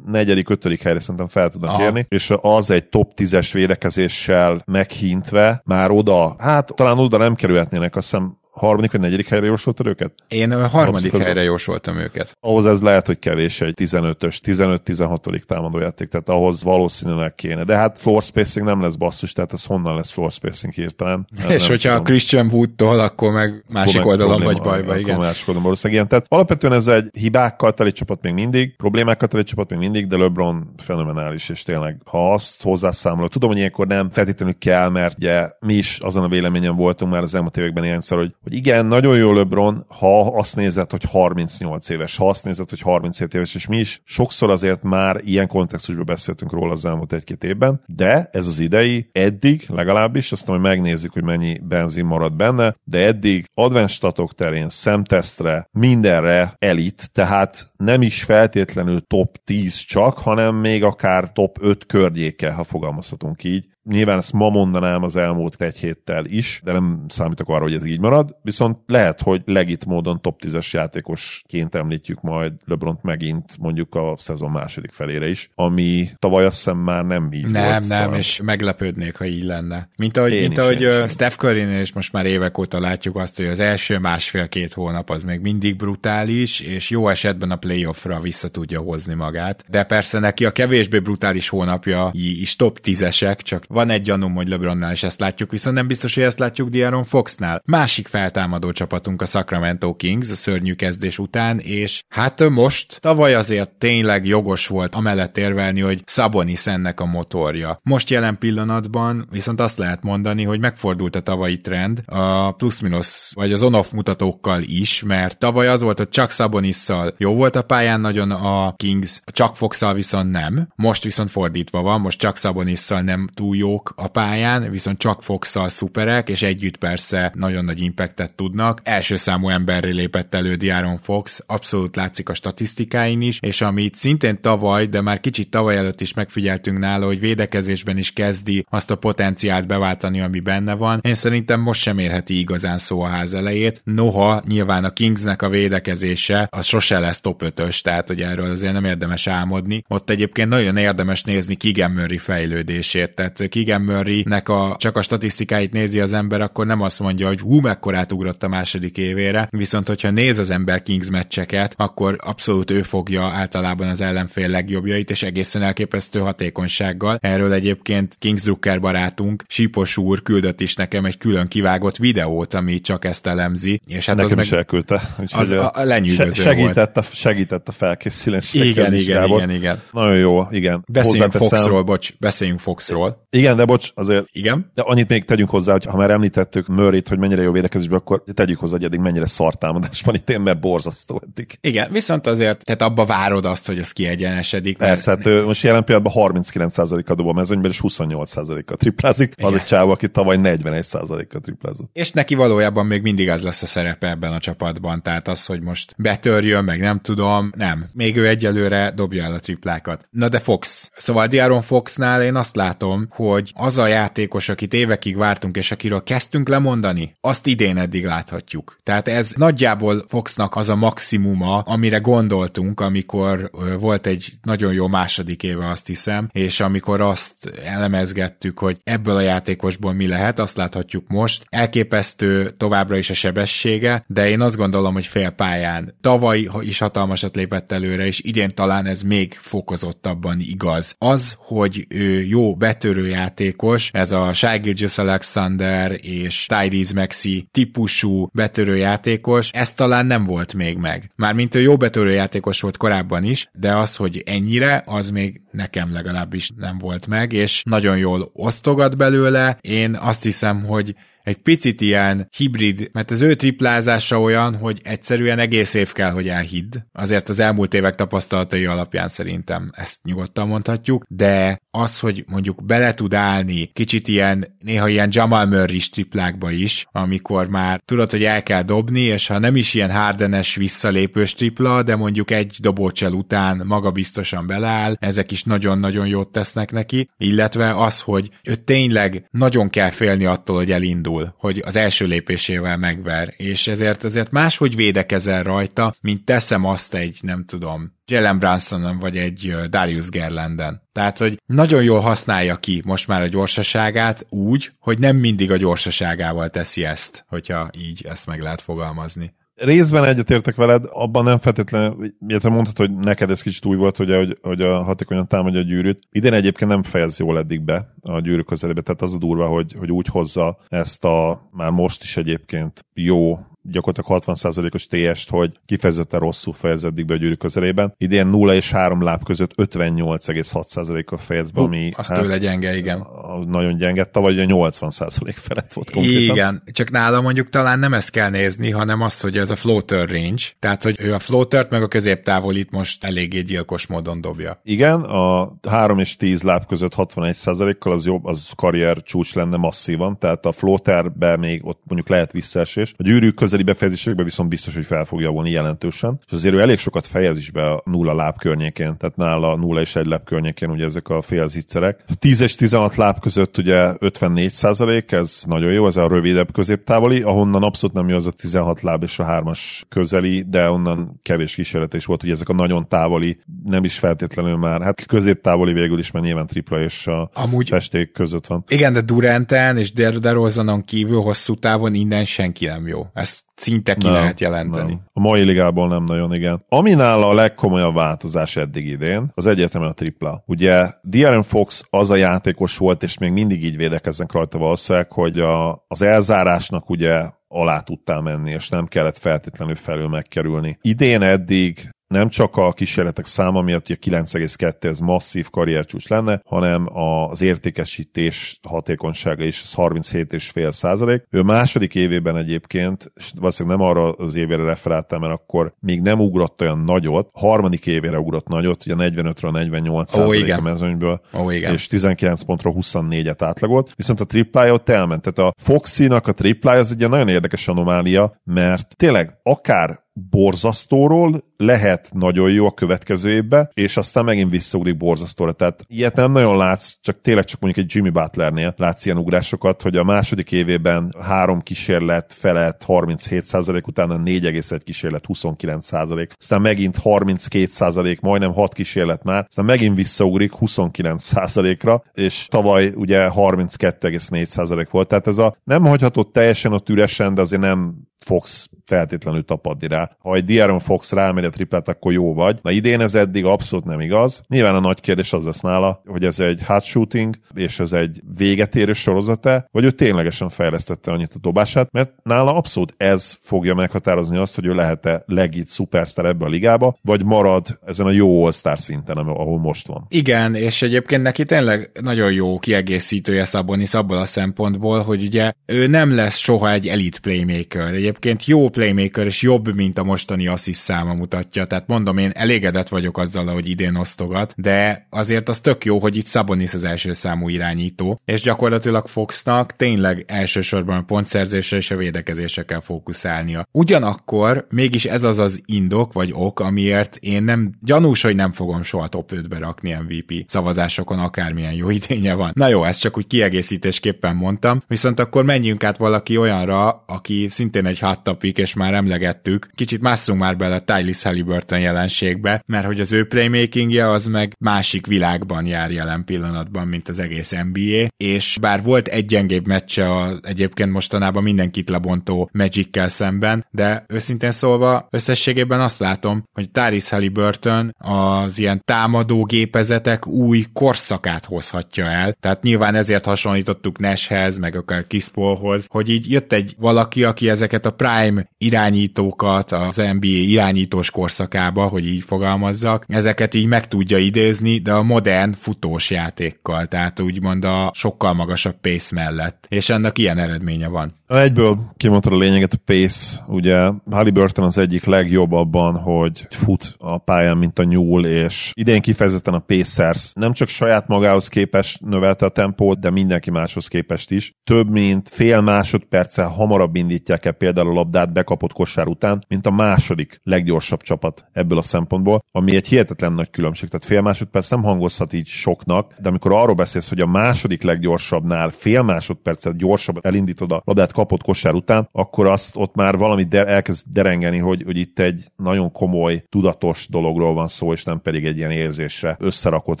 14 5 helyre szerintem fel tudnak Aha. érni, és az egy top 10-es védekezéssel meghintve már oda, hát talán oda nem kerülhetnének, azt hiszem harmadik vagy negyedik helyre jósoltad őket? Én a harmadik helyre jósoltam őket. Ahhoz ez lehet, hogy kevés egy 15-ös, 15-16. támadójáték, tehát ahhoz valószínűleg kéne. De hát floor spacing nem lesz basszus, tehát ez honnan lesz floor spacing hirtelen? Hát És hogyha tudom. a Christian Wood-tól, akkor meg másik akkor oldalon vagy bajba, igen. Másik oldalon valószínűleg ilyen. Tehát alapvetően ez egy hibákkal teli csapat még mindig, problémákkal teli csapat még mindig, de LeBron fenomenális, és tényleg, ha azt hozzászámolok, tudom, hogy ilyenkor nem feltétlenül kell, mert ugye mi is azon a véleményen voltunk már az elmúlt években ilyenkor, hogy, hogy igen, nagyon jó LeBron, ha azt nézed, hogy 38 éves, ha azt nézed, hogy 37 éves, és mi is sokszor azért már ilyen kontextusban beszéltünk róla az elmúlt egy-két évben, de ez az idei eddig legalábbis, aztán hogy megnézzük, hogy mennyi benzin marad benne, de eddig advanced statok terén, szemtesztre, mindenre elit, tehát nem is feltétlenül top 10 csak, hanem még akár top 5 környéke, ha fogalmazhatunk így. Nyilván ezt ma mondanám az elmúlt egy héttel is, de nem számítok arra, hogy ez így marad. Viszont lehet, hogy legit módon top 10-es játékosként említjük majd LeBront megint mondjuk a szezon második felére is, ami tavaly azt hiszem már nem így Nem, volt, nem, talán. és meglepődnék, ha így lenne. Mint ahogy, én mint is, ahogy én Steph curry is most már évek óta látjuk azt, hogy az első másfél-két hónap az még mindig brutális, és jó esetben a playoffra vissza tudja hozni magát. De persze neki a kevésbé brutális hónapja is top 10-esek, csak van egy gyanúm, hogy LeBronnál is ezt látjuk, viszont nem biztos, hogy ezt látjuk Diaron Foxnál. Másik feltámadó csapatunk a Sacramento Kings a szörnyű kezdés után, és hát most tavaly azért tényleg jogos volt amellett érvelni, hogy Sabonis ennek a motorja. Most jelen pillanatban viszont azt lehet mondani, hogy megfordult a tavalyi trend a plusz-minusz vagy az on-off mutatókkal is, mert tavaly az volt, hogy csak Sabonisszal jó volt a pályán nagyon a Kings, csak Foxal viszont nem. Most viszont fordítva van, most csak Sabonisszal nem túl jók a pályán, viszont csak fox szuperek, és együtt persze nagyon nagy impactet tudnak. Első számú emberré lépett elő Diaron Fox, abszolút látszik a statisztikáin is, és amit szintén tavaly, de már kicsit tavaly előtt is megfigyeltünk nála, hogy védekezésben is kezdi azt a potenciált beváltani, ami benne van. Én szerintem most sem érheti igazán szó a ház elejét. Noha nyilván a Kingsnek a védekezése az sose lesz top 5-ös, tehát hogy erről azért nem érdemes álmodni. Ott egyébként nagyon érdemes nézni Kigen Murray fejlődését, tehát Keegan Murray-nek a, csak a statisztikáit nézi az ember, akkor nem azt mondja, hogy hú, mekkorát ugrott a második évére, viszont hogyha néz az ember Kings meccseket, akkor abszolút ő fogja általában az ellenfél legjobbjait, és egészen elképesztő hatékonysággal. Erről egyébként Kings Drucker barátunk, Sipos úr küldött is nekem egy külön kivágott videót, ami csak ezt elemzi. És hát nekem az is meg... elküldte. Az a, a lenyűgöző segített volt. A, segített a felkészülés. Igen, igen, igen, igen. Nagyon jó, igen. Beszéljünk Foxról, bocs, beszéljünk Foxról. Igen, de bocs, azért. Igen. De annyit még tegyünk hozzá, hogy ha már említettük Murray-t, hogy mennyire jó védekezésben, akkor tegyük hozzá, hogy eddig mennyire szartámadás van itt én, mert borzasztó eddig. Igen, viszont azért, tehát abba várod azt, hogy az kiegyenesedik. Persze, mert... hát most jelen pillanatban 39%-a dob a mezőnyben, és 28%-a triplázik. Igen. Az egy csáv, aki tavaly 41%-a triplázott. És neki valójában még mindig az lesz a szerepe ebben a csapatban, tehát az, hogy most betörjön, meg nem tudom, nem. Még ő egyelőre dobja el a triplákat. Na de Fox. Szóval Diaron Foxnál én azt látom, hogy az a játékos, akit évekig vártunk, és akiről kezdtünk lemondani, azt idén eddig láthatjuk. Tehát ez nagyjából Foxnak az a maximuma, amire gondoltunk, amikor volt egy nagyon jó második éve, azt hiszem, és amikor azt elemezgettük, hogy ebből a játékosból mi lehet, azt láthatjuk most. Elképesztő továbbra is a sebessége, de én azt gondolom, hogy fél pályán tavaly is hatalmasat lépett előre, és idén talán ez még fokozottabban igaz. Az, hogy ő jó betörő játékos, ez a Shai Alexander és Tyrese Maxi típusú betörő játékos, ez talán nem volt még meg. Mármint ő jó betörő játékos volt korábban is, de az, hogy ennyire, az még nekem legalábbis nem volt meg, és nagyon jól osztogat belőle. Én azt hiszem, hogy egy picit ilyen hibrid, mert az ő triplázása olyan, hogy egyszerűen egész év kell, hogy elhidd. Azért az elmúlt évek tapasztalatai alapján szerintem ezt nyugodtan mondhatjuk, de az, hogy mondjuk bele tud állni kicsit ilyen, néha ilyen Jamal murray triplákba is, amikor már tudod, hogy el kell dobni, és ha nem is ilyen hardenes visszalépős tripla, de mondjuk egy dobócsel után maga biztosan beleáll, ezek is nagyon-nagyon jót tesznek neki, illetve az, hogy ő tényleg nagyon kell félni attól, hogy elindul például, hogy az első lépésével megver, és ezért ezért máshogy védekezel rajta, mint teszem azt egy, nem tudom, Jalen Brunsonon vagy egy Darius Gerlanden. Tehát, hogy nagyon jól használja ki most már a gyorsaságát úgy, hogy nem mindig a gyorsaságával teszi ezt, hogyha így ezt meg lehet fogalmazni részben egyetértek veled, abban nem feltétlenül, illetve mondhatod, hogy neked ez kicsit új volt, hogy, hogy, hogy a hatékonyan támadja a gyűrűt. Idén egyébként nem fejez jól eddig be a gyűrű közelébe, tehát az a durva, hogy, hogy úgy hozza ezt a már most is egyébként jó gyakorlatilag 60%-os TS-t, hogy kifejezetten rosszul fejez eddig be a gyűrű közelében. Idén 0 és 3 láb között 58,6%-kal fejez be, ami... Az hát, tőle gyenge, igen. Nagyon gyenge, tavaly a 80% felett volt konkrétan. Igen, csak nála mondjuk talán nem ezt kell nézni, hanem az, hogy ez a floater range, tehát hogy ő a floatert meg a középtávolit most eléggé gyilkos módon dobja. Igen, a 3 és 10 láb között 61%-kal az jobb, az karrier csúcs lenne masszívan, tehát a floaterbe még ott mondjuk lehet visszaesés. A gyűrű közeli befejezésekben viszont biztos, hogy fel fog javulni jelentősen. És azért ő elég sokat fejez is be a nulla láb környékén, tehát nála nulla és egy láb környékén ugye ezek a félzicserek. 10 és 16 láb között ugye 54 százalék, ez nagyon jó, ez a rövidebb középtávoli, ahonnan abszolút nem jó az a 16 láb és a 3-as közeli, de onnan kevés kísérlet is volt, hogy ezek a nagyon távoli, nem is feltétlenül már, hát középtávoli végül is, mert nyilván tripla és a Amúgy, festék között van. Igen, de Duranten és DeRozanon kívül hosszú távon innen senki nem jó. Ezt szinte ki nem, lehet jelenteni. Nem. A mai ligából nem nagyon, igen. Ami nála a legkomolyabb változás eddig idén, az egyértelműen a tripla. Ugye De'Aaron Fox az a játékos volt, és még mindig így védekeznek rajta valószínűleg, hogy a, az elzárásnak ugye alá tudtál menni, és nem kellett feltétlenül felül megkerülni. Idén eddig nem csak a kísérletek száma miatt, hogy a 9,2 ez masszív karriercsúcs lenne, hanem az értékesítés hatékonysága is, az 37,5 százalék. Ő a második évében egyébként, és valószínűleg nem arra az évére referáltam, mert akkor még nem ugrott olyan nagyot, harmadik évére ugrott nagyot, ugye 45-ről 48 százalék a mezőnyből, oh, igen. és 19 pontról 24-et átlagolt, viszont a triplája ott elment. Tehát a Foxy-nak a triplája az egy ilyen nagyon érdekes anomália, mert tényleg akár borzasztóról lehet nagyon jó a következő évbe, és aztán megint visszaugrik borzasztóra. Tehát ilyet nem nagyon látsz, csak tényleg csak mondjuk egy Jimmy Butlernél látsz ilyen ugrásokat, hogy a második évében három kísérlet felett 37% utána 4,1 kísérlet 29%, aztán megint 32%, majdnem 6 kísérlet már, aztán megint visszaugrik 29%-ra, és tavaly ugye 32,4% volt. Tehát ez a nem hagyhatott teljesen ott üresen, de azért nem Fox feltétlenül tapadni rá. Ha egy Diaron Fox rámegy a triplát, akkor jó vagy. Na idén ez eddig abszolút nem igaz. Nyilván a nagy kérdés az lesz nála, hogy ez egy hot shooting, és ez egy véget érő sorozata, vagy ő ténylegesen fejlesztette annyit a dobását, mert nála abszolút ez fogja meghatározni azt, hogy ő lehet-e legit szupersztár ebbe a ligába, vagy marad ezen a jó all szinten, ahol most van. Igen, és egyébként neki tényleg nagyon jó kiegészítője Szabonis abból a szempontból, hogy ugye ő nem lesz soha egy elite playmaker. Egyébként jó playmaker, és jobb, mint a mostani assist száma mutatja. Tehát mondom, én elégedett vagyok azzal, hogy idén osztogat, de azért az tök jó, hogy itt Sabonis az első számú irányító, és gyakorlatilag Foxnak tényleg elsősorban a pontszerzésre és a védekezésre kell fókuszálnia. Ugyanakkor mégis ez az az indok vagy ok, amiért én nem gyanús, hogy nem fogom soha top 5-be rakni MVP szavazásokon, akármilyen jó idénye van. Na jó, ezt csak úgy kiegészítésképpen mondtam, viszont akkor menjünk át valaki olyanra, aki szintén egy hot topic, és már emlegettük. Kicsit másszunk már bele Tylis Halliburton jelenségbe, mert hogy az ő playmakingje az meg másik világban jár jelen pillanatban, mint az egész NBA, és bár volt egy gyengébb meccse a egyébként mostanában mindenkit lebontó magic szemben, de őszintén szólva összességében azt látom, hogy Tylis Halliburton az ilyen támadó gépezetek új korszakát hozhatja el, tehát nyilván ezért hasonlítottuk Nashhez, meg akár Kispolhoz, hogy így jött egy valaki, aki ezeket a prime irányítókat az NBA irányítós korszakába, hogy így fogalmazzak, ezeket így meg tudja idézni, de a modern futós játékkal, tehát úgymond a sokkal magasabb pace mellett, és ennek ilyen eredménye van. Egyből kimondtad a lényeget, a pace, ugye Halliburton az egyik legjobb abban, hogy fut a pályán, mint a nyúl, és idén kifejezetten a Pacers nem csak saját magához képest növelte a tempót, de mindenki máshoz képest is. Több mint fél másodperccel hamarabb indítják el például a labdát bekapott kosár után, mint a második leggyorsabb csapat ebből a szempontból, ami egy hihetetlen nagy különbség. Tehát fél másodperc nem hangozhat így soknak, de amikor arról beszélsz, hogy a második leggyorsabbnál fél másodpercet gyorsabb elindítod a labdát kapott kosár után, akkor azt ott már valami de- elkezd derengeni, hogy, hogy itt egy nagyon komoly, tudatos dologról van szó, és nem pedig egy ilyen érzésre összerakott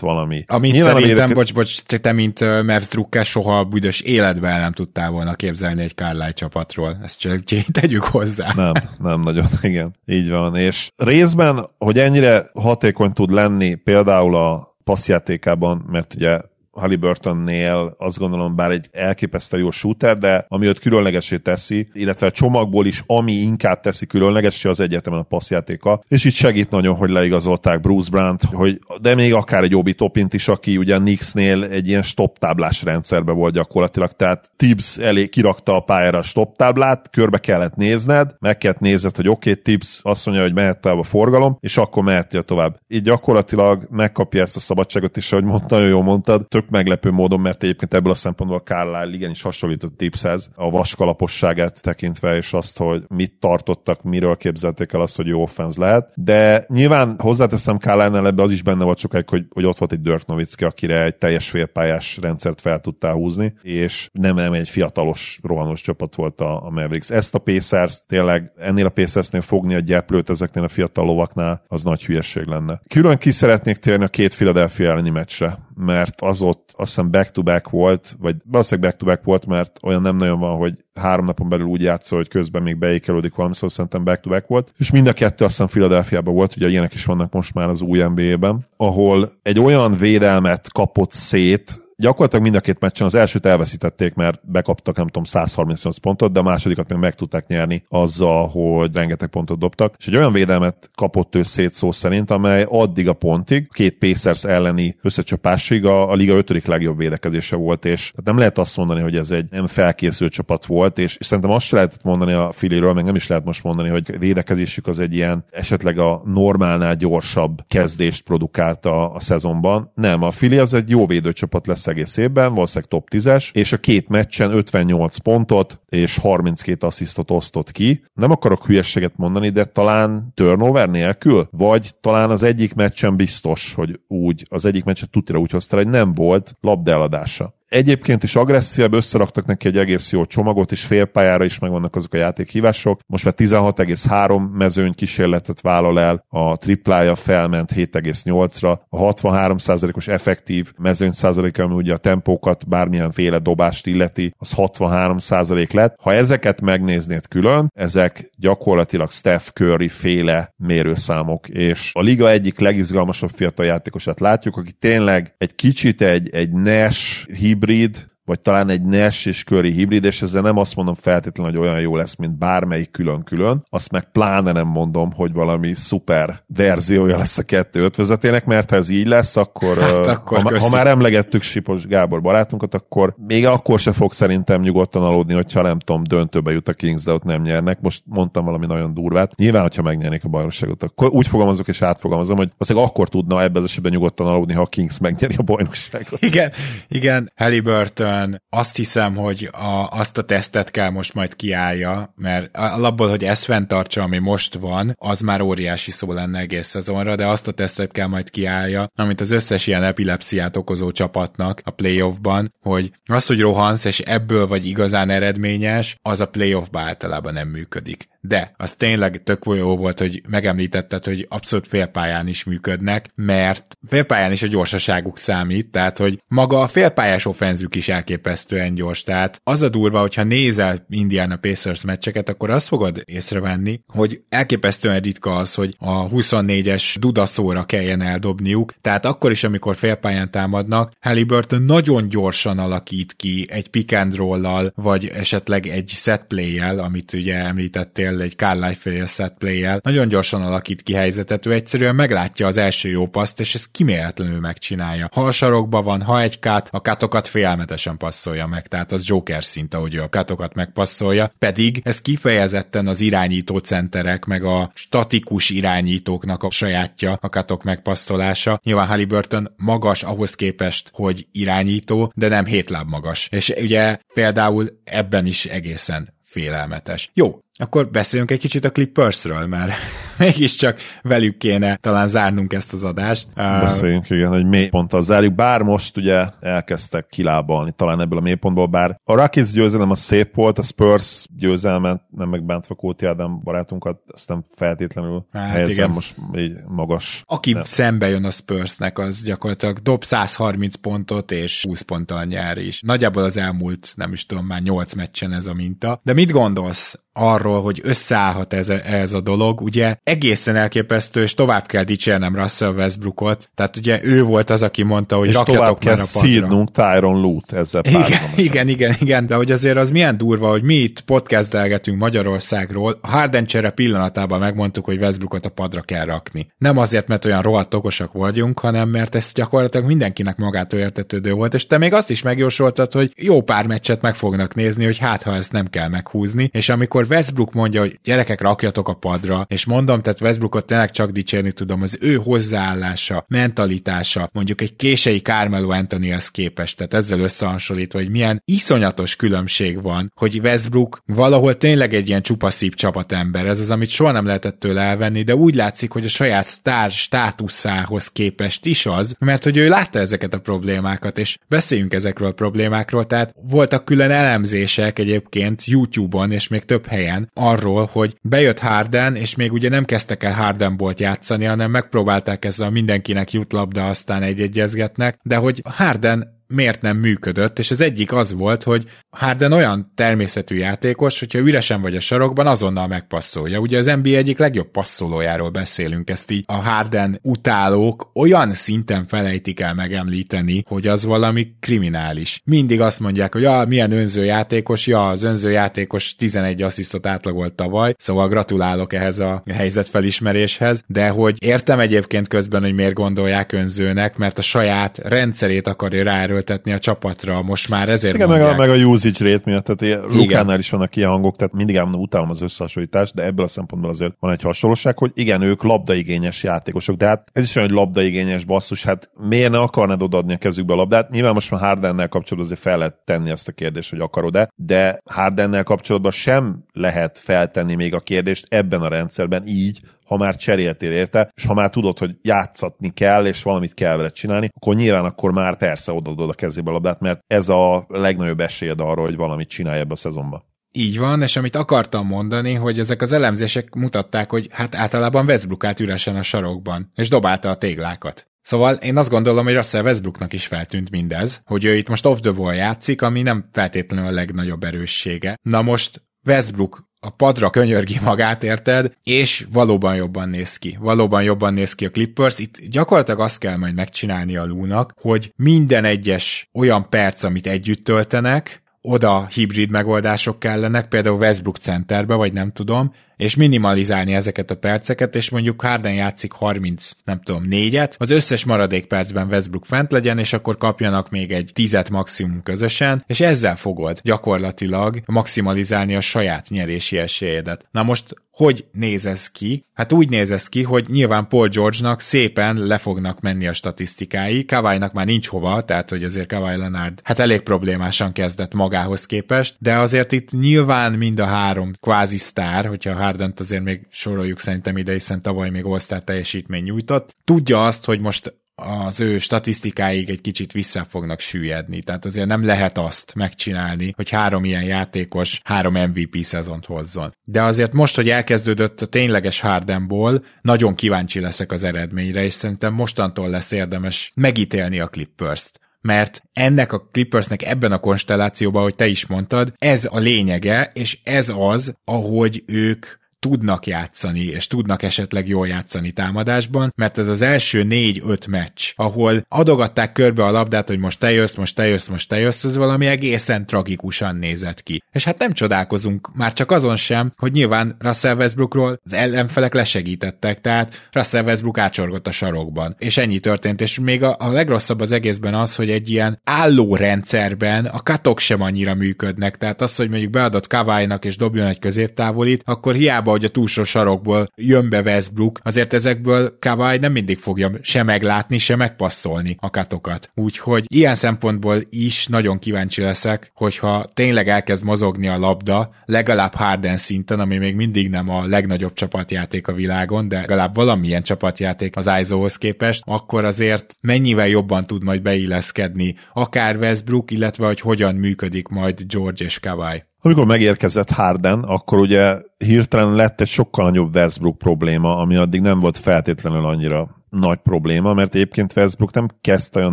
valami. Amit Nyilván szerintem, védeket... bocs, bocs, te mint uh, Mavs Drucker soha a büdös életben nem tudtál volna képzelni egy Carlisle csapatról. Ezt csak tegyük hozzá. Nem, nem nagyon, igen. Így van. És részben, hogy ennyire hatékony tud lenni például a passzjátékában, mert ugye Halliburtonnél azt gondolom, bár egy elképesztő jó shooter, de ami őt különlegesé teszi, illetve a csomagból is, ami inkább teszi különlegesé, az egyetemen a passzjátéka. És itt segít nagyon, hogy leigazolták Bruce Brandt, hogy, de még akár egy Obi Topint is, aki ugye Knicksnél egy ilyen stop táblás rendszerbe volt gyakorlatilag, tehát Tibbs elé kirakta a pályára a stop táblát, körbe kellett nézned, meg kellett nézned, hogy oké, okay, Tibbs azt mondja, hogy mehet a forgalom, és akkor mehettél tovább. Így gyakorlatilag megkapja ezt a szabadságot is, ahogy mondta, nagyon jól mondtad, tök meglepő módon, mert egyébként ebből a szempontból Carlisle igenis hasonlított Tipshez a vaskalaposságát tekintve, és azt, hogy mit tartottak, miről képzelték el azt, hogy jó offenz lehet. De nyilván hozzáteszem Carlisle-nál ebbe az is benne volt sokáig, hogy, hogy ott volt egy Dirk Nowitzki, akire egy teljes félpályás rendszert fel tudtál húzni, és nem, nem egy fiatalos, rohanos csapat volt a, a Mavericks. Ezt a Pacers tényleg ennél a Pacersnél fogni a gyeplőt ezeknél a fiatal lovaknál, az nagy hülyeség lenne. Külön ki szeretnék térni a két Philadelphia elleni meccsre, mert az ott azt hiszem back-to-back volt, vagy valószínűleg back-to-back volt, mert olyan nem nagyon van, hogy három napon belül úgy játszol, hogy közben még beékelődik valami, szóval szerintem back-to-back volt. És mind a kettő azt hiszem Philadelphia-ban volt, ugye ilyenek is vannak most már az új NBA-ben, ahol egy olyan védelmet kapott szét, gyakorlatilag mind a két meccsen az elsőt elveszítették, mert bekaptak, nem tudom, 138 pontot, de a másodikat még meg tudták nyerni azzal, hogy rengeteg pontot dobtak. És egy olyan védelmet kapott ő szét szó szerint, amely addig a pontig, két Pacers elleni összecsapásig a, a liga ötödik legjobb védekezése volt, és tehát nem lehet azt mondani, hogy ez egy nem felkészült csapat volt, és, és szerintem azt sem lehetett mondani a Filiről, meg nem is lehet most mondani, hogy védekezésük az egy ilyen esetleg a normálnál gyorsabb kezdést produkált a, a szezonban. Nem, a Fili az egy jó védőcsapat lesz egész évben, valószínűleg top 10-es, és a két meccsen 58 pontot és 32 asszisztot osztott ki. Nem akarok hülyességet mondani, de talán turnover nélkül, vagy talán az egyik meccsen biztos, hogy úgy, az egyik meccset tutira úgy hozta, hogy nem volt labdaeladása egyébként is agresszívebb, összeraktak neki egy egész jó csomagot, és félpályára is megvannak azok a játékhívások. Most már 16,3 mezőny kísérletet vállal el, a triplája felment 7,8-ra, a 63%-os effektív mezőny százalék, ami ugye a tempókat, bármilyen féle dobást illeti, az 63% lett. Ha ezeket megnéznéd külön, ezek gyakorlatilag Steph Curry féle mérőszámok, és a liga egyik legizgalmasabb fiatal játékosát látjuk, aki tényleg egy kicsit egy, egy Nash hib hibrid, vagy talán egy Nash és Curry hibrid, és ezzel nem azt mondom feltétlenül, hogy olyan jó lesz, mint bármelyik külön-külön, azt meg pláne nem mondom, hogy valami szuper verziója lesz a kettő ötvezetének, mert ha ez így lesz, akkor, hát, akkor ha, ha már emlegettük Sipos Gábor barátunkat, akkor még akkor se fog szerintem nyugodtan aludni, hogyha nem tudom, döntőbe jut a Kings, de ott nem nyernek. Most mondtam valami nagyon durvát. Nyilván, hogyha megnyernék a bajnokságot, akkor úgy fogalmazok és átfogalmazom, hogy azt akkor tudna ebben az esetben nyugodtan aludni, ha a Kings megnyeri a bajnokságot. Igen, igen, Halliburton egyszerűen azt hiszem, hogy a, azt a tesztet kell most majd kiállja, mert alapból, hogy ezt fenntartsa, ami most van, az már óriási szó lenne egész szezonra, de azt a tesztet kell majd kiállja, amit az összes ilyen epilepsziát okozó csapatnak a playoffban, hogy az, hogy rohansz, és ebből vagy igazán eredményes, az a playoffban általában nem működik de az tényleg tök jó volt, hogy megemlítetted, hogy abszolút félpályán is működnek, mert félpályán is a gyorsaságuk számít, tehát hogy maga a félpályás offenzük is elképesztően gyors, tehát az a durva, hogyha nézel Indiana Pacers meccseket, akkor azt fogod észrevenni, hogy elképesztően ritka az, hogy a 24-es dudaszóra kelljen eldobniuk, tehát akkor is, amikor félpályán támadnak, Halliburton nagyon gyorsan alakít ki egy pick and roll vagy esetleg egy set play-jel, amit ugye említettél, play egy Carlisle féle set play nagyon gyorsan alakít ki helyzetet, ő egyszerűen meglátja az első jó paszt, és ezt kiméletlenül megcsinálja. Ha a sarokba van, ha egy kát, a kátokat félelmetesen passzolja meg, tehát az Joker szint, ahogy a katokat megpasszolja, pedig ez kifejezetten az irányító centerek, meg a statikus irányítóknak a sajátja a katok megpasszolása. Nyilván Halliburton magas ahhoz képest, hogy irányító, de nem hétláb magas. És ugye például ebben is egészen félelmetes. Jó, akkor beszéljünk egy kicsit a Clippersről, mert mégiscsak velük kéne talán zárnunk ezt az adást. Beszéljünk, igen, hogy mélyponttal zárjuk, bár most ugye elkezdtek kilábalni talán ebből a mélypontból, bár a Rockets győzelem a szép volt, a Spurs győzelmet, nem megbántva Kóti Ádám barátunkat, azt nem feltétlenül hát helyezem igen. most így magas. Aki nem. szembe jön a Spursnek, az gyakorlatilag dob 130 pontot és 20 ponttal nyer is. Nagyjából az elmúlt, nem is tudom, már 8 meccsen ez a minta. De mit gondolsz arról, hogy összeállhat ez a, ez a dolog, ugye egészen elképesztő, és tovább kell dicsérnem Russell Westbrookot, tehát ugye ő volt az, aki mondta, hogy és rakjatok már a padra. Tyron Lute ezzel igen, igen, igen, igen, de hogy azért az milyen durva, hogy mi itt podcastelgetünk Magyarországról, a Harden csere pillanatában megmondtuk, hogy Westbrookot a padra kell rakni. Nem azért, mert olyan rohadt okosak vagyunk, hanem mert ez gyakorlatilag mindenkinek magától értetődő volt, és te még azt is megjósoltad, hogy jó pár meccset meg fognak nézni, hogy hát ha ezt nem kell meghúzni, és amikor Westbrook mondja, hogy gyerekek rakjatok a padra, és mondom, tehát Westbrookot tényleg csak dicsérni tudom, az ő hozzáállása, mentalitása, mondjuk egy kései Carmelo Anthonyhez képest, tehát ezzel összehasonlítva, hogy milyen iszonyatos különbség van, hogy Westbrook valahol tényleg egy ilyen csupaszív csapatember, ez az, amit soha nem lehetett tőle elvenni, de úgy látszik, hogy a saját sztár státuszához képest is az, mert hogy ő látta ezeket a problémákat, és beszéljünk ezekről a problémákról, tehát voltak külön elemzések egyébként YouTube-on, és még több helyen arról, hogy bejött Harden, és még ugye nem kezdtek el Harden bolt játszani, hanem megpróbálták ezzel mindenkinek jut labda, aztán egy-egyezgetnek, de hogy Harden miért nem működött, és az egyik az volt, hogy Harden olyan természetű játékos, hogyha üresen vagy a sarokban, azonnal megpasszolja. Ugye az NBA egyik legjobb passzolójáról beszélünk, ezt így a Harden utálók olyan szinten felejtik el megemlíteni, hogy az valami kriminális. Mindig azt mondják, hogy ja, milyen önző játékos, ja, az önző játékos 11 asszisztot átlagolt tavaly, szóval gratulálok ehhez a helyzetfelismeréshez, de hogy értem egyébként közben, hogy miért gondolják önzőnek, mert a saját rendszerét akarja ráerőltetni erőltetni a csapatra, most már ezért Igen, mondják. meg a, meg a usage rate miatt, tehát Lukánál is vannak ilyen hangok, tehát mindig elmondom, utálom az összehasonlítást, de ebből a szempontból azért van egy hasonlóság, hogy igen, ők labdaigényes játékosok, de hát ez is olyan, hogy labdaigényes basszus, hát miért ne akarnád odaadni a kezükbe a labdát? Nyilván most már Hardennel kapcsolatban azért fel lehet tenni ezt a kérdést, hogy akarod-e, de Hardennel kapcsolatban sem lehet feltenni még a kérdést ebben a rendszerben így, ha már cseréltél érte, és ha már tudod, hogy játszatni kell, és valamit kell vele csinálni, akkor nyilván akkor már persze odaadod a kezébe a labdát, mert ez a legnagyobb esélyed arra, hogy valamit csinálj ebbe a szezonban. Így van, és amit akartam mondani, hogy ezek az elemzések mutatták, hogy hát általában Westbrook állt üresen a sarokban, és dobálta a téglákat. Szóval én azt gondolom, hogy Russell Westbrooknak is feltűnt mindez, hogy ő itt most off the ball játszik, ami nem feltétlenül a legnagyobb erőssége. Na most Westbrook a padra könyörgi magát, érted? És valóban jobban néz ki. Valóban jobban néz ki a Clippers. Itt gyakorlatilag azt kell majd megcsinálni a Lúnak, hogy minden egyes olyan perc, amit együtt töltenek, oda hibrid megoldások kellenek, például Westbrook centerbe, vagy nem tudom, és minimalizálni ezeket a perceket, és mondjuk Harden játszik 30, nem tudom, négyet, az összes maradék percben Westbrook fent legyen, és akkor kapjanak még egy tizet maximum közösen, és ezzel fogod gyakorlatilag maximalizálni a saját nyerési esélyedet. Na most hogy néz ez ki? Hát úgy néz ez ki, hogy nyilván Paul George-nak szépen le fognak menni a statisztikái, Kawai-nak már nincs hova, tehát hogy azért Kawai Leonard hát elég problémásan kezdett magához képest, de azért itt nyilván mind a három kvázi sztár, hogyha Hardent azért még soroljuk szerintem ide, hiszen tavaly még all teljesítmény nyújtott. Tudja azt, hogy most az ő statisztikáig egy kicsit vissza fognak süllyedni. Tehát azért nem lehet azt megcsinálni, hogy három ilyen játékos három MVP szezont hozzon. De azért most, hogy elkezdődött a tényleges Hardenból, nagyon kíváncsi leszek az eredményre, és szerintem mostantól lesz érdemes megítélni a Clippers-t mert ennek a Clippersnek ebben a konstellációban, ahogy te is mondtad, ez a lényege, és ez az, ahogy ők tudnak játszani, és tudnak esetleg jól játszani támadásban, mert ez az első négy-öt meccs, ahol adogatták körbe a labdát, hogy most te jössz, most te jössz, most te jössz, ez valami egészen tragikusan nézett ki. És hát nem csodálkozunk már csak azon sem, hogy nyilván Russell Westbrookról az ellenfelek lesegítettek, tehát Russell Westbrook ácsorgott a sarokban. És ennyi történt, és még a, a legrosszabb az egészben az, hogy egy ilyen álló rendszerben a katok sem annyira működnek, tehát az, hogy mondjuk beadott Kaválynak és dobjon egy középtávolit, akkor hiába, hogy a túlsó sarokból jön be Westbrook, azért ezekből Kavály nem mindig fogja se meglátni, se megpasszolni a katokat. Úgyhogy ilyen szempontból is nagyon kíváncsi leszek, hogyha tényleg elkezd mozogni a labda, legalább Harden szinten, ami még mindig nem a legnagyobb csapatjáték a világon, de legalább valamilyen csapatjáték az ISO-hoz képest, akkor azért mennyivel jobban tud majd beilleszkedni akár Westbrook, illetve hogy hogyan működik majd George és Kawai. Amikor megérkezett Harden, akkor ugye hirtelen lett egy sokkal nagyobb Westbrook probléma, ami addig nem volt feltétlenül annyira nagy probléma, mert egyébként Westbrook nem kezdte olyan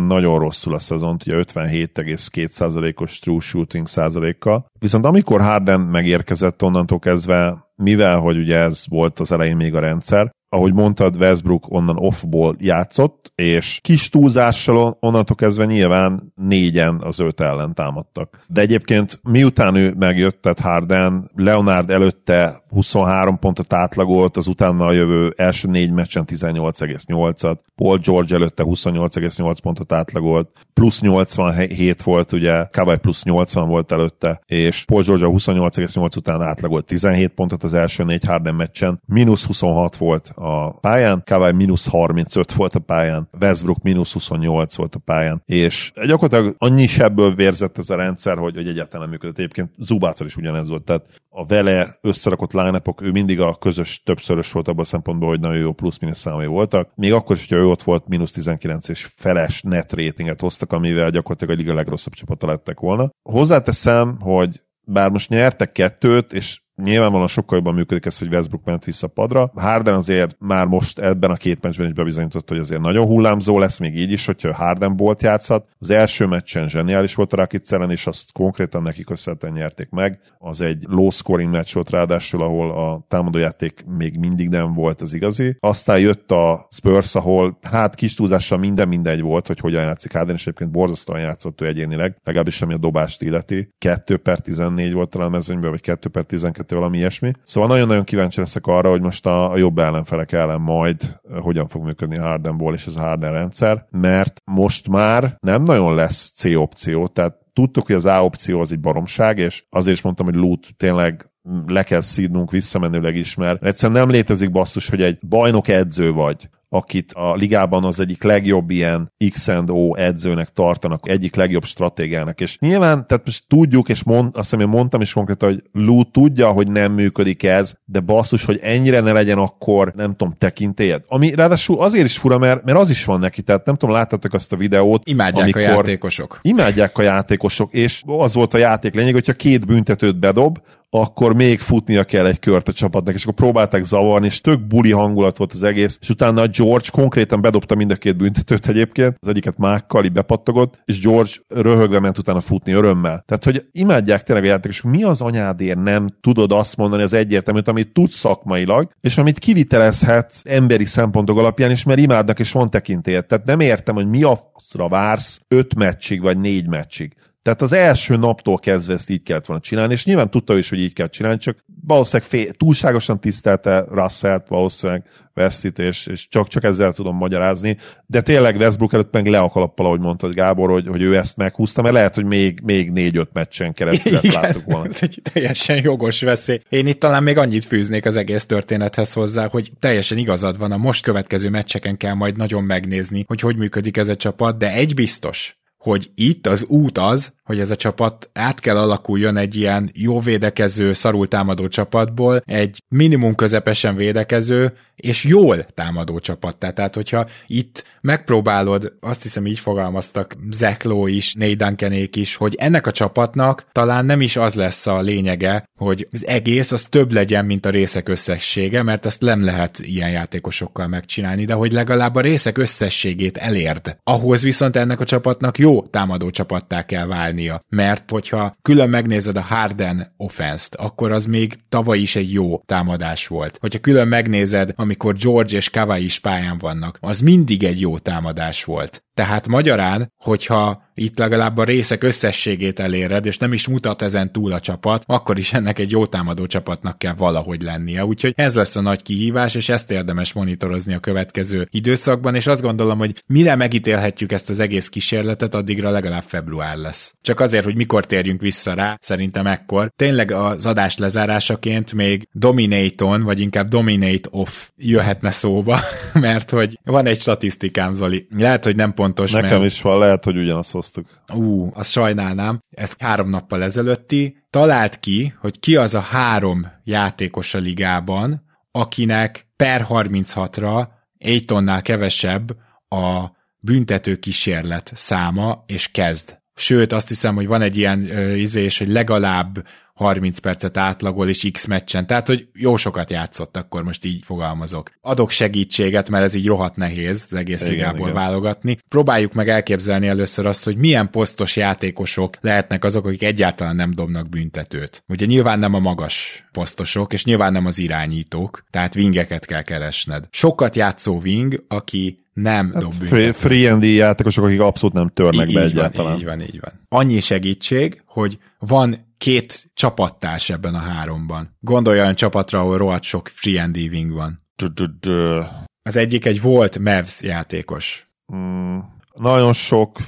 nagyon rosszul a szezont, ugye 57,2%-os true shooting százalékkal. Viszont amikor Harden megérkezett onnantól kezdve, mivel hogy ugye ez volt az elején még a rendszer, ahogy mondtad, Westbrook onnan offból játszott, és kis túlzással onnantól kezdve nyilván négyen az öt ellen támadtak. De egyébként miután ő megjött, tehát Harden, Leonard előtte 23 pontot átlagolt, az utána a jövő első négy meccsen 18,8-at, Paul George előtte 28,8 pontot átlagolt, plusz 87 volt, ugye, Kawai plusz 80 volt előtte, és Paul George a 28,8 után átlagolt 17 pontot az első négy Harden meccsen, mínusz 26 volt a pályán, Kawai mínusz 35 volt a pályán, Westbrook mínusz 28 volt a pályán, és gyakorlatilag annyi sebből vérzett ez a rendszer, hogy, hogy egyáltalán nem működött. Egyébként Zubáccal is ugyanez volt, tehát a vele összerakott line ő mindig a közös többszörös volt abban a szempontból, hogy nagyon jó plusz-minusz számai voltak. Még akkor is, hogyha ő ott volt, mínusz 19 és feles net ratinget hoztak, amivel gyakorlatilag a liga legrosszabb csapata lettek volna. Hozzáteszem, hogy bár most nyertek kettőt, és Nyilvánvalóan sokkal jobban működik ez, hogy Westbrook ment vissza padra. Harden azért már most ebben a két meccsben is bebizonyította, hogy azért nagyon hullámzó lesz, még így is, hogyha Harden bolt játszhat. Az első meccsen zseniális volt a Rakic ellen, és azt konkrétan nekik köszönhetően nyerték meg. Az egy low scoring meccs volt ráadásul, ahol a támadójáték még mindig nem volt az igazi. Aztán jött a Spurs, ahol hát kis túlzással minden mindegy volt, hogy hogyan játszik Harden, és egyébként borzasztóan játszott ő egyénileg, legalábbis ami a dobást illeti. 2 per 14 volt talán a mezőnyben, vagy 2 per 12 kettő, valami ilyesmi. Szóval nagyon-nagyon kíváncsi leszek arra, hogy most a, a jobb ellenfelek ellen majd hogyan fog működni a Hardenból és ez a Harden rendszer, mert most már nem nagyon lesz C opció, tehát tudtuk, hogy az A opció az egy baromság, és azért is mondtam, hogy loot tényleg le kell szídnunk visszamenőleg is, mert egyszerűen nem létezik basszus, hogy egy bajnok edző vagy, akit a ligában az egyik legjobb ilyen X&O edzőnek tartanak, egyik legjobb stratégiának. És nyilván, tehát most tudjuk, és mond, azt hiszem, én mondtam is konkrétan, hogy Lou tudja, hogy nem működik ez, de basszus, hogy ennyire ne legyen akkor, nem tudom, tekintélyed. Ami ráadásul azért is fura, mert, mert az is van neki, tehát nem tudom, láttatok azt a videót. Imádják amikor, a játékosok. Imádják a játékosok, és az volt a játék lényeg, hogyha két büntetőt bedob, akkor még futnia kell egy kört a csapatnak, és akkor próbálták zavarni, és tök buli hangulat volt az egész, és utána George konkrétan bedobta mind a két büntetőt egyébként, az egyiket mákkal így bepattogott, és George röhögve ment utána futni örömmel. Tehát, hogy imádják tényleg játékosok, mi az anyádért nem tudod azt mondani az egyértelműt, amit tudsz szakmailag, és amit kivitelezhetsz emberi szempontok alapján is, mert imádnak és van tekintélyed. Tehát nem értem, hogy mi a faszra vársz öt meccsig vagy négy meccsig. Tehát az első naptól kezdve ezt így kellett volna csinálni, és nyilván tudta is, hogy így kell csinálni, csak valószínűleg fél, túlságosan tisztelte Russellt, valószínűleg Westit, és, és csak, csak ezzel tudom magyarázni. De tényleg Westbrook előtt meg le a kalappal, ahogy mondtad Gábor, hogy, hogy ő ezt meghúzta, mert lehet, hogy még, még négy-öt meccsen keresztül ezt láttuk volna. Ez egy teljesen jogos veszély. Én itt talán még annyit fűznék az egész történethez hozzá, hogy teljesen igazad van, a most következő meccseken kell majd nagyon megnézni, hogy hogy működik ez a csapat, de egy biztos, hogy itt az út az, hogy ez a csapat át kell alakuljon egy ilyen jó védekező, szarul támadó csapatból, egy minimum közepesen védekező, és jól támadó csapattá. Tehát, hogyha itt megpróbálod, azt hiszem így fogalmaztak Zekló is, Nate Duncanék is, hogy ennek a csapatnak talán nem is az lesz a lényege, hogy az egész az több legyen, mint a részek összessége, mert ezt nem lehet ilyen játékosokkal megcsinálni, de hogy legalább a részek összességét elérd. Ahhoz viszont ennek a csapatnak jó támadó csapattá kell válni válnia. Mert hogyha külön megnézed a Harden offenszt, akkor az még tavaly is egy jó támadás volt. Hogyha külön megnézed, amikor George és Kawai is pályán vannak, az mindig egy jó támadás volt. Tehát magyarán, hogyha itt legalább a részek összességét eléred, és nem is mutat ezen túl a csapat, akkor is ennek egy jó támadó csapatnak kell valahogy lennie. Úgyhogy ez lesz a nagy kihívás, és ezt érdemes monitorozni a következő időszakban, és azt gondolom, hogy mire megítélhetjük ezt az egész kísérletet, addigra legalább február lesz. Csak azért, hogy mikor térjünk vissza rá, szerintem ekkor. Tényleg az adás lezárásaként még Dominaton, vagy inkább Dominate Off jöhetne szóba, mert hogy van egy statisztikám, Zoli. Lehet, hogy nem pontos. Nekem mert... is van, lehet, hogy ugyanazt hoztuk. Ú, azt sajnálnám. Ez három nappal ezelőtti. Talált ki, hogy ki az a három játékos a ligában, akinek per 36-ra egy tonnál kevesebb a büntető kísérlet száma, és kezd. Sőt, azt hiszem, hogy van egy ilyen ö, izés, hogy legalább 30 percet átlagol és X meccsen, tehát hogy jó sokat játszott, akkor most így fogalmazok. Adok segítséget, mert ez így rohadt nehéz az egész igen, ligából igen. válogatni. Próbáljuk meg elképzelni először azt, hogy milyen posztos játékosok lehetnek azok, akik egyáltalán nem dobnak büntetőt. Ugye nyilván nem a magas posztosok, és nyilván nem az irányítók, tehát wingeket kell keresned. Sokat játszó wing, aki nem hát dob free, free and játékosok, akik abszolút nem törnek így be van, egyáltalán. Így van, így van. Annyi segítség, hogy van két csapattárs ebben a háromban. Gondolj olyan csapatra, ahol rohadt sok free and wing van. Az egyik egy volt Mavs játékos. Mm, nagyon sok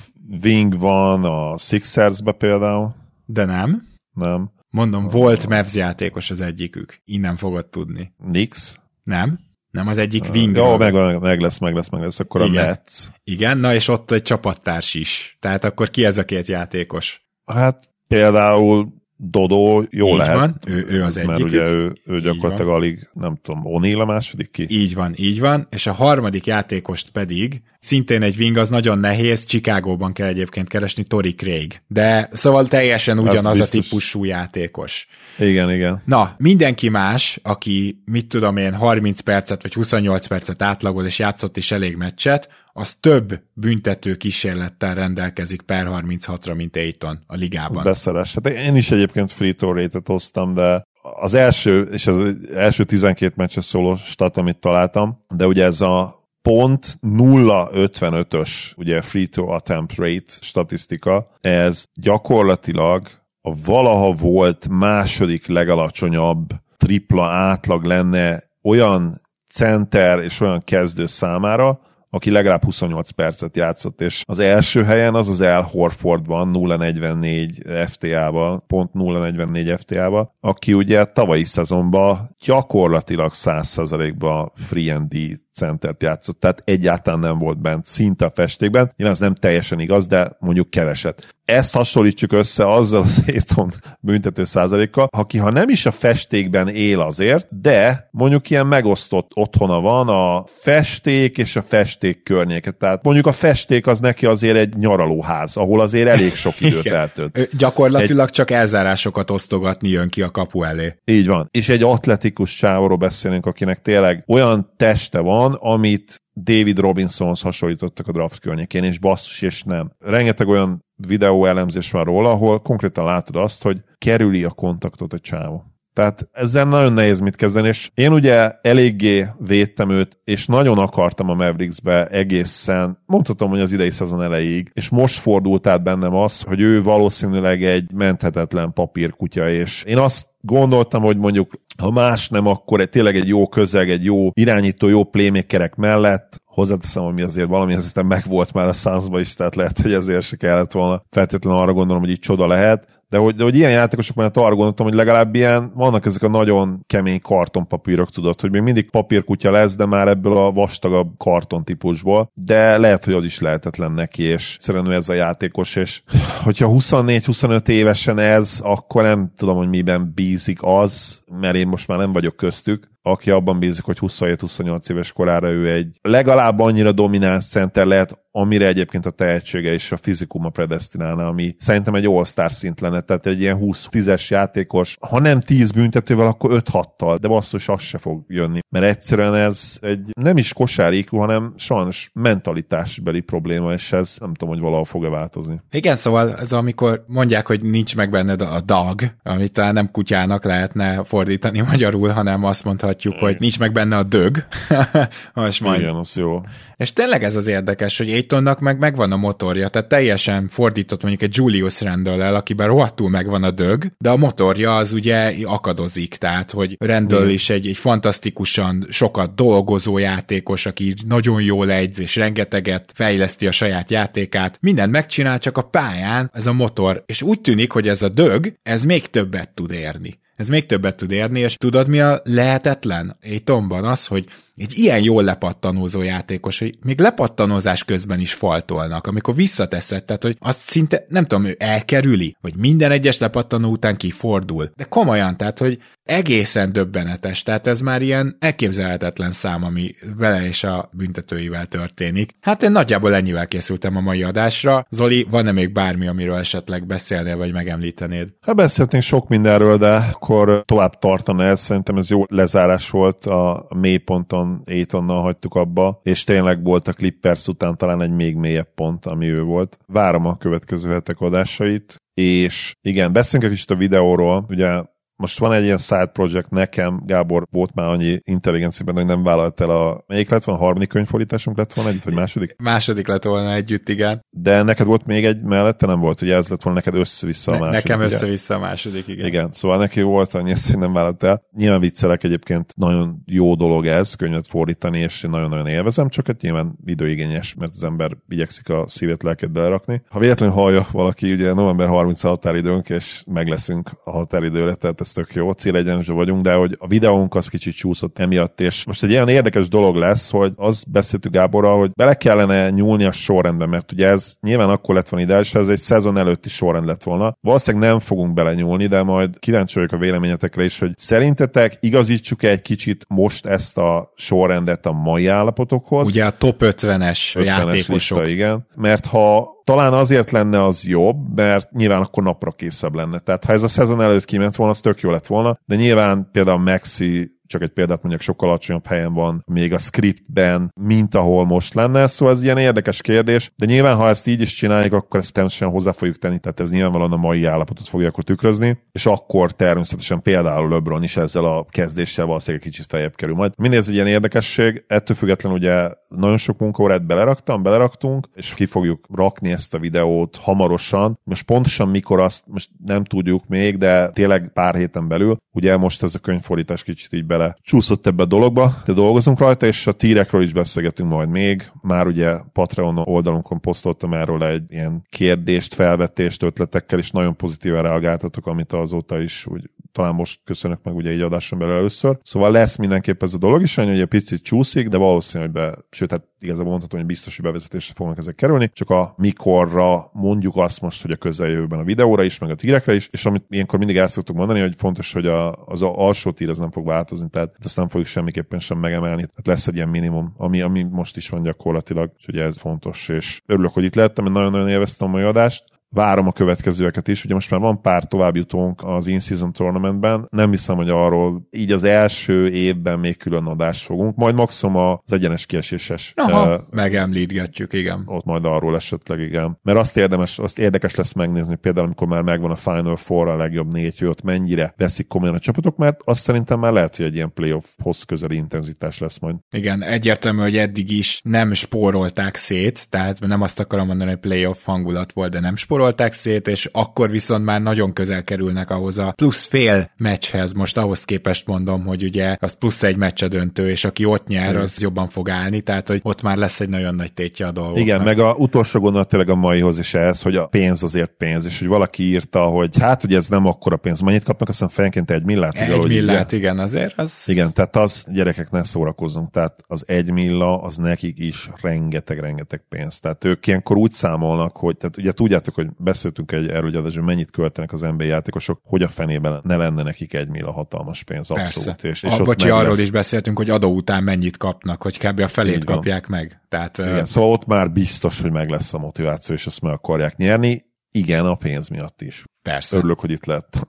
wing van a Sixersbe például. De nem. Nem. Mondom, volt Mavs játékos az egyikük. Innen fogod tudni. Nix? Nem. Nem az egyik wing. Jó, meg, meg lesz, meg lesz, meg lesz, akkor Igen. a Nets. Igen, na és ott egy csapattárs is. Tehát akkor ki ez a két játékos? Hát például Dodo jó így lehet. van, ő, ő az egyik. Mert ugye ő, ő gyakorlatilag alig, nem tudom, O'Neal a második ki? Így van, így van, és a harmadik játékost pedig, szintén egy wing, az nagyon nehéz, Chicagóban kell egyébként keresni, Tori Craig. De szóval teljesen ugyanaz a típusú játékos. Igen, igen. Na, mindenki más, aki, mit tudom én, 30 percet vagy 28 percet átlagol, és játszott is elég meccset, az több büntető kísérlettel rendelkezik per 36-ra, mint Aiton a ligában. Beszeres. Hát én is egyébként free throw rate hoztam, de az első, és az első 12 meccses szóló stat, amit találtam, de ugye ez a pont 0,55-ös ugye free throw attempt rate statisztika, ez gyakorlatilag a valaha volt második legalacsonyabb tripla átlag lenne olyan center és olyan kezdő számára, aki legalább 28 percet játszott, és az első helyen az az El Horford van 0-44 FTA-val, pont 0-44 FTA-val, aki ugye tavalyi szezonban gyakorlatilag 100%-ban free and D centert játszott, tehát egyáltalán nem volt bent szinte a festékben. Nyilván ez nem teljesen igaz, de mondjuk keveset. Ezt hasonlítsuk össze azzal az éton büntető százalékkal, aki ha nem is a festékben él azért, de mondjuk ilyen megosztott otthona van a festék és a festék környéke. Tehát mondjuk a festék az neki azért egy nyaralóház, ahol azért elég sok időt eltölt. Gyakorlatilag egy... csak elzárásokat osztogatni jön ki a kapu elé. Így van. És egy atletikus csávóról beszélünk, akinek tényleg olyan teste van, van, amit David Robinsonhoz hasonlítottak a draft környékén, és basszus, és nem. Rengeteg olyan videó elemzés van róla, ahol konkrétan látod azt, hogy kerüli a kontaktot a csávó. Tehát ezzel nagyon nehéz mit kezdeni, és én ugye eléggé védtem őt, és nagyon akartam a Mavericksbe egészen, mondhatom, hogy az idei szezon elejéig, és most fordult át bennem az, hogy ő valószínűleg egy menthetetlen papírkutya, és én azt gondoltam, hogy mondjuk ha más nem, akkor egy, tényleg egy jó közeg, egy jó irányító, jó playmakerek mellett hozzáteszem, hogy azért valami meg megvolt már a Sunsba is, tehát lehet, hogy ezért se kellett volna feltétlenül arra gondolom, hogy itt csoda lehet, de hogy, de hogy ilyen játékosok mellett arra gondoltam, hogy legalább ilyen, vannak ezek a nagyon kemény kartonpapírok, tudod, hogy még mindig papírkutya lesz, de már ebből a vastagabb karton típusból, de lehet, hogy az is lehetetlen neki, és szerintem ez a játékos, és hogyha 24-25 évesen ez, akkor nem tudom, hogy miben bízik az, mert én most már nem vagyok köztük, aki abban bízik, hogy 27-28 éves korára ő egy legalább annyira domináns center lehet, amire egyébként a tehetsége és a fizikuma predestinálna, ami szerintem egy all-star szint lenne, tehát egy ilyen 20-10-es játékos, ha nem 10 büntetővel, akkor 5-6-tal, de basszus, az se fog jönni. Mert egyszerűen ez egy nem is kosáríkú, hanem sajnos mentalitásbeli probléma, és ez nem tudom, hogy valahol fog-e változni. Igen, szóval ez amikor mondják, hogy nincs meg benned a dog, amit talán nem kutyának lehetne fordítani magyarul, hanem azt mondhatjuk, hogy nincs meg benne a dög. Most majd. Igen, az jó. És tényleg ez az érdekes, hogy Aitonnak meg megvan a motorja, tehát teljesen fordított mondjuk egy Julius randall akiben rohadtul megvan a dög, de a motorja az ugye akadozik, tehát hogy Randall is egy, egy fantasztikusan sokat dolgozó játékos, aki nagyon jól egyz, és rengeteget fejleszti a saját játékát, mindent megcsinál, csak a pályán ez a motor, és úgy tűnik, hogy ez a dög, ez még többet tud érni. Ez még többet tud érni, és tudod mi a lehetetlen? Egy tomban az, hogy egy ilyen jól lepattanózó játékos, hogy még lepattanózás közben is faltolnak, amikor visszateszed, tehát hogy azt szinte, nem tudom, ő elkerüli, vagy minden egyes lepattanó után kifordul. De komolyan, tehát hogy egészen döbbenetes, tehát ez már ilyen elképzelhetetlen szám, ami vele és a büntetőivel történik. Hát én nagyjából ennyivel készültem a mai adásra. Zoli, van-e még bármi, amiről esetleg beszélnél, vagy megemlítenéd? Hát beszéltünk sok mindenről, de akkor tovább tartana ez. Szerintem ez jó lezárás volt a mélyponton, Aitonnal hagytuk abba, és tényleg volt a Clippers után talán egy még mélyebb pont, ami ő volt. Várom a következő hetek adásait, és igen, beszéljünk egy kicsit a videóról, ugye most van egy ilyen side project nekem, Gábor volt már annyi intelligenciában, hogy nem vállalt el a... Melyik lett volna? Harmadik könyvfordításunk lett volna együtt, vagy második? Második lett volna együtt, igen. De neked volt még egy mellette, nem volt, ugye ez lett volna neked össze-vissza a ne, második. Nekem össze-vissza a második, igen. Igen, szóval neki volt annyi, hogy nem vállalt el. Nyilván viccelek egyébként, nagyon jó dolog ez, könyvet fordítani, és én nagyon-nagyon élvezem, csak hát nyilván időigényes, mert az ember igyekszik a szívét, lelket belerakni. Ha véletlenül hallja valaki, ugye november 30 a határidőnk, és meg leszünk a határidőre, tehát ez tök jó, cél egyenesben vagyunk, de hogy a videónk az kicsit csúszott emiatt, és most egy ilyen érdekes dolog lesz, hogy az beszéltük Gáborral, hogy bele kellene nyúlni a sorrendbe, mert ugye ez nyilván akkor lett volna ideális, ez egy szezon előtti sorrend lett volna. Valószínűleg nem fogunk bele nyúlni, de majd kíváncsi vagyok a véleményetekre is, hogy szerintetek igazítsuk egy kicsit most ezt a sorrendet a mai állapotokhoz? Ugye a top 50-es, 50-es játékosok. Lista, igen, mert ha talán azért lenne az jobb, mert nyilván akkor napra készebb lenne. Tehát ha ez a szezon előtt kiment volna, az tök jó lett volna, de nyilván például Maxi csak egy példát mondjak, sokkal alacsonyabb helyen van még a scriptben, mint ahol most lenne, szóval ez ilyen érdekes kérdés, de nyilván ha ezt így is csináljuk, akkor ezt természetesen hozzá fogjuk tenni, tehát ez nyilvánvalóan a mai állapotot fogja akkor tükrözni, és akkor természetesen például LeBron is ezzel a kezdéssel valószínűleg kicsit feljebb kerül majd. Mindez egy ilyen érdekesség, ettől függetlenül ugye nagyon sok munkaórát beleraktam, beleraktunk, és ki fogjuk rakni ezt a videót hamarosan. Most pontosan mikor azt most nem tudjuk még, de tényleg pár héten belül. Ugye most ez a könyvfordítás kicsit így bele csúszott ebbe a dologba, de dolgozunk rajta, és a tírekről is beszélgetünk majd még. Már ugye Patreon oldalunkon posztoltam erről egy ilyen kérdést, felvetést, ötletekkel, és nagyon pozitívan reagáltatok, amit azóta is úgy talán most köszönök meg ugye egy adáson belül először. Szóval lesz mindenképp ez a dolog is, hogy egy picit csúszik, de valószínű, hogy be, sőt, hát igazából mondhatom, hogy biztos, hogy bevezetésre fognak ezek kerülni, csak a mikorra mondjuk azt most, hogy a közeljövőben a videóra is, meg a tírekre is, és amit ilyenkor mindig el szoktuk mondani, hogy fontos, hogy a, az a alsó tír az nem fog változni, tehát ezt nem fogjuk semmiképpen sem megemelni, tehát lesz egy ilyen minimum, ami, ami most is van gyakorlatilag, ugye ez fontos, és örülök, hogy itt lettem, mert nagyon-nagyon élveztem a mai adást várom a következőeket is. Ugye most már van pár továbbjutónk az In-Season Tournamentben. Nem hiszem, hogy arról így az első évben még külön adást fogunk. Majd maximum az egyenes kieséses. Aha, uh, megemlítgetjük, igen. Ott majd arról esetleg, igen. Mert azt érdemes, azt érdekes lesz megnézni, például amikor már megvan a Final Four, a legjobb négy, hogy ott mennyire veszik komolyan a csapatok, mert azt szerintem már lehet, hogy egy ilyen playoff-hoz közeli intenzitás lesz majd. Igen, egyértelmű, hogy eddig is nem spórolták szét, tehát nem azt akarom mondani, hogy playoff hangulat volt, de nem spórolták spórolták szét, és akkor viszont már nagyon közel kerülnek ahhoz a plusz fél meccshez. Most ahhoz képest mondom, hogy ugye az plusz egy meccs döntő, és aki ott nyer, az jobban fog állni, tehát hogy ott már lesz egy nagyon nagy tétje a dolgoknak. Igen, meg a utolsó gondolat tényleg a maihoz is ez, hogy a pénz azért pénz, és hogy valaki írta, hogy hát ugye ez nem akkora pénz, mennyit kapnak, azt hiszem fejenként egy millát. Egy ugye, millát, igen, azért az... Igen, tehát az gyerekek ne szórakozzunk, tehát az egy milla, az nekik is rengeteg-rengeteg pénz. Tehát ők ilyenkor úgy számolnak, hogy tehát ugye tudjátok, hogy beszéltünk egy erről, hogy mennyit költenek az NBA játékosok, hogy a fenében ne lenne nekik egy a hatalmas pénz, abszolút. Persze. És, és a, bocsi, arról lesz... is beszéltünk, hogy adó után mennyit kapnak, hogy kb. a felét kapják meg. Tehát, Igen, uh... szóval ott már biztos, hogy meg lesz a motiváció, és ezt meg akarják nyerni. Igen, a pénz miatt is. Persze. Örülök, hogy itt lett.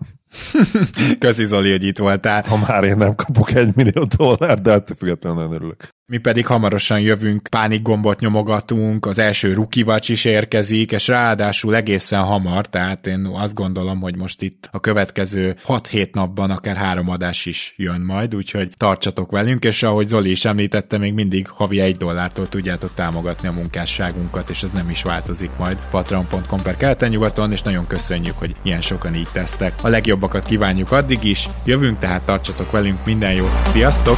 Köszi Zoli, hogy itt voltál. Ha már én nem kapok egy millió dollár, de hát függetlenül nagyon örülök. Mi pedig hamarosan jövünk, pánikgombot nyomogatunk, az első rukivacs is érkezik, és ráadásul egészen hamar, tehát én azt gondolom, hogy most itt a következő 6-7 napban akár három adás is jön majd, úgyhogy tartsatok velünk, és ahogy Zoli is említette, még mindig havi egy dollártól tudjátok támogatni a munkásságunkat, és ez nem is változik majd patreon.com per keleten-nyugaton, és nagyon köszönjük, hogy ilyen sokan így tesztek. A legjobbakat kívánjuk addig is, jövünk, tehát tartsatok velünk, minden jót, sziasztok!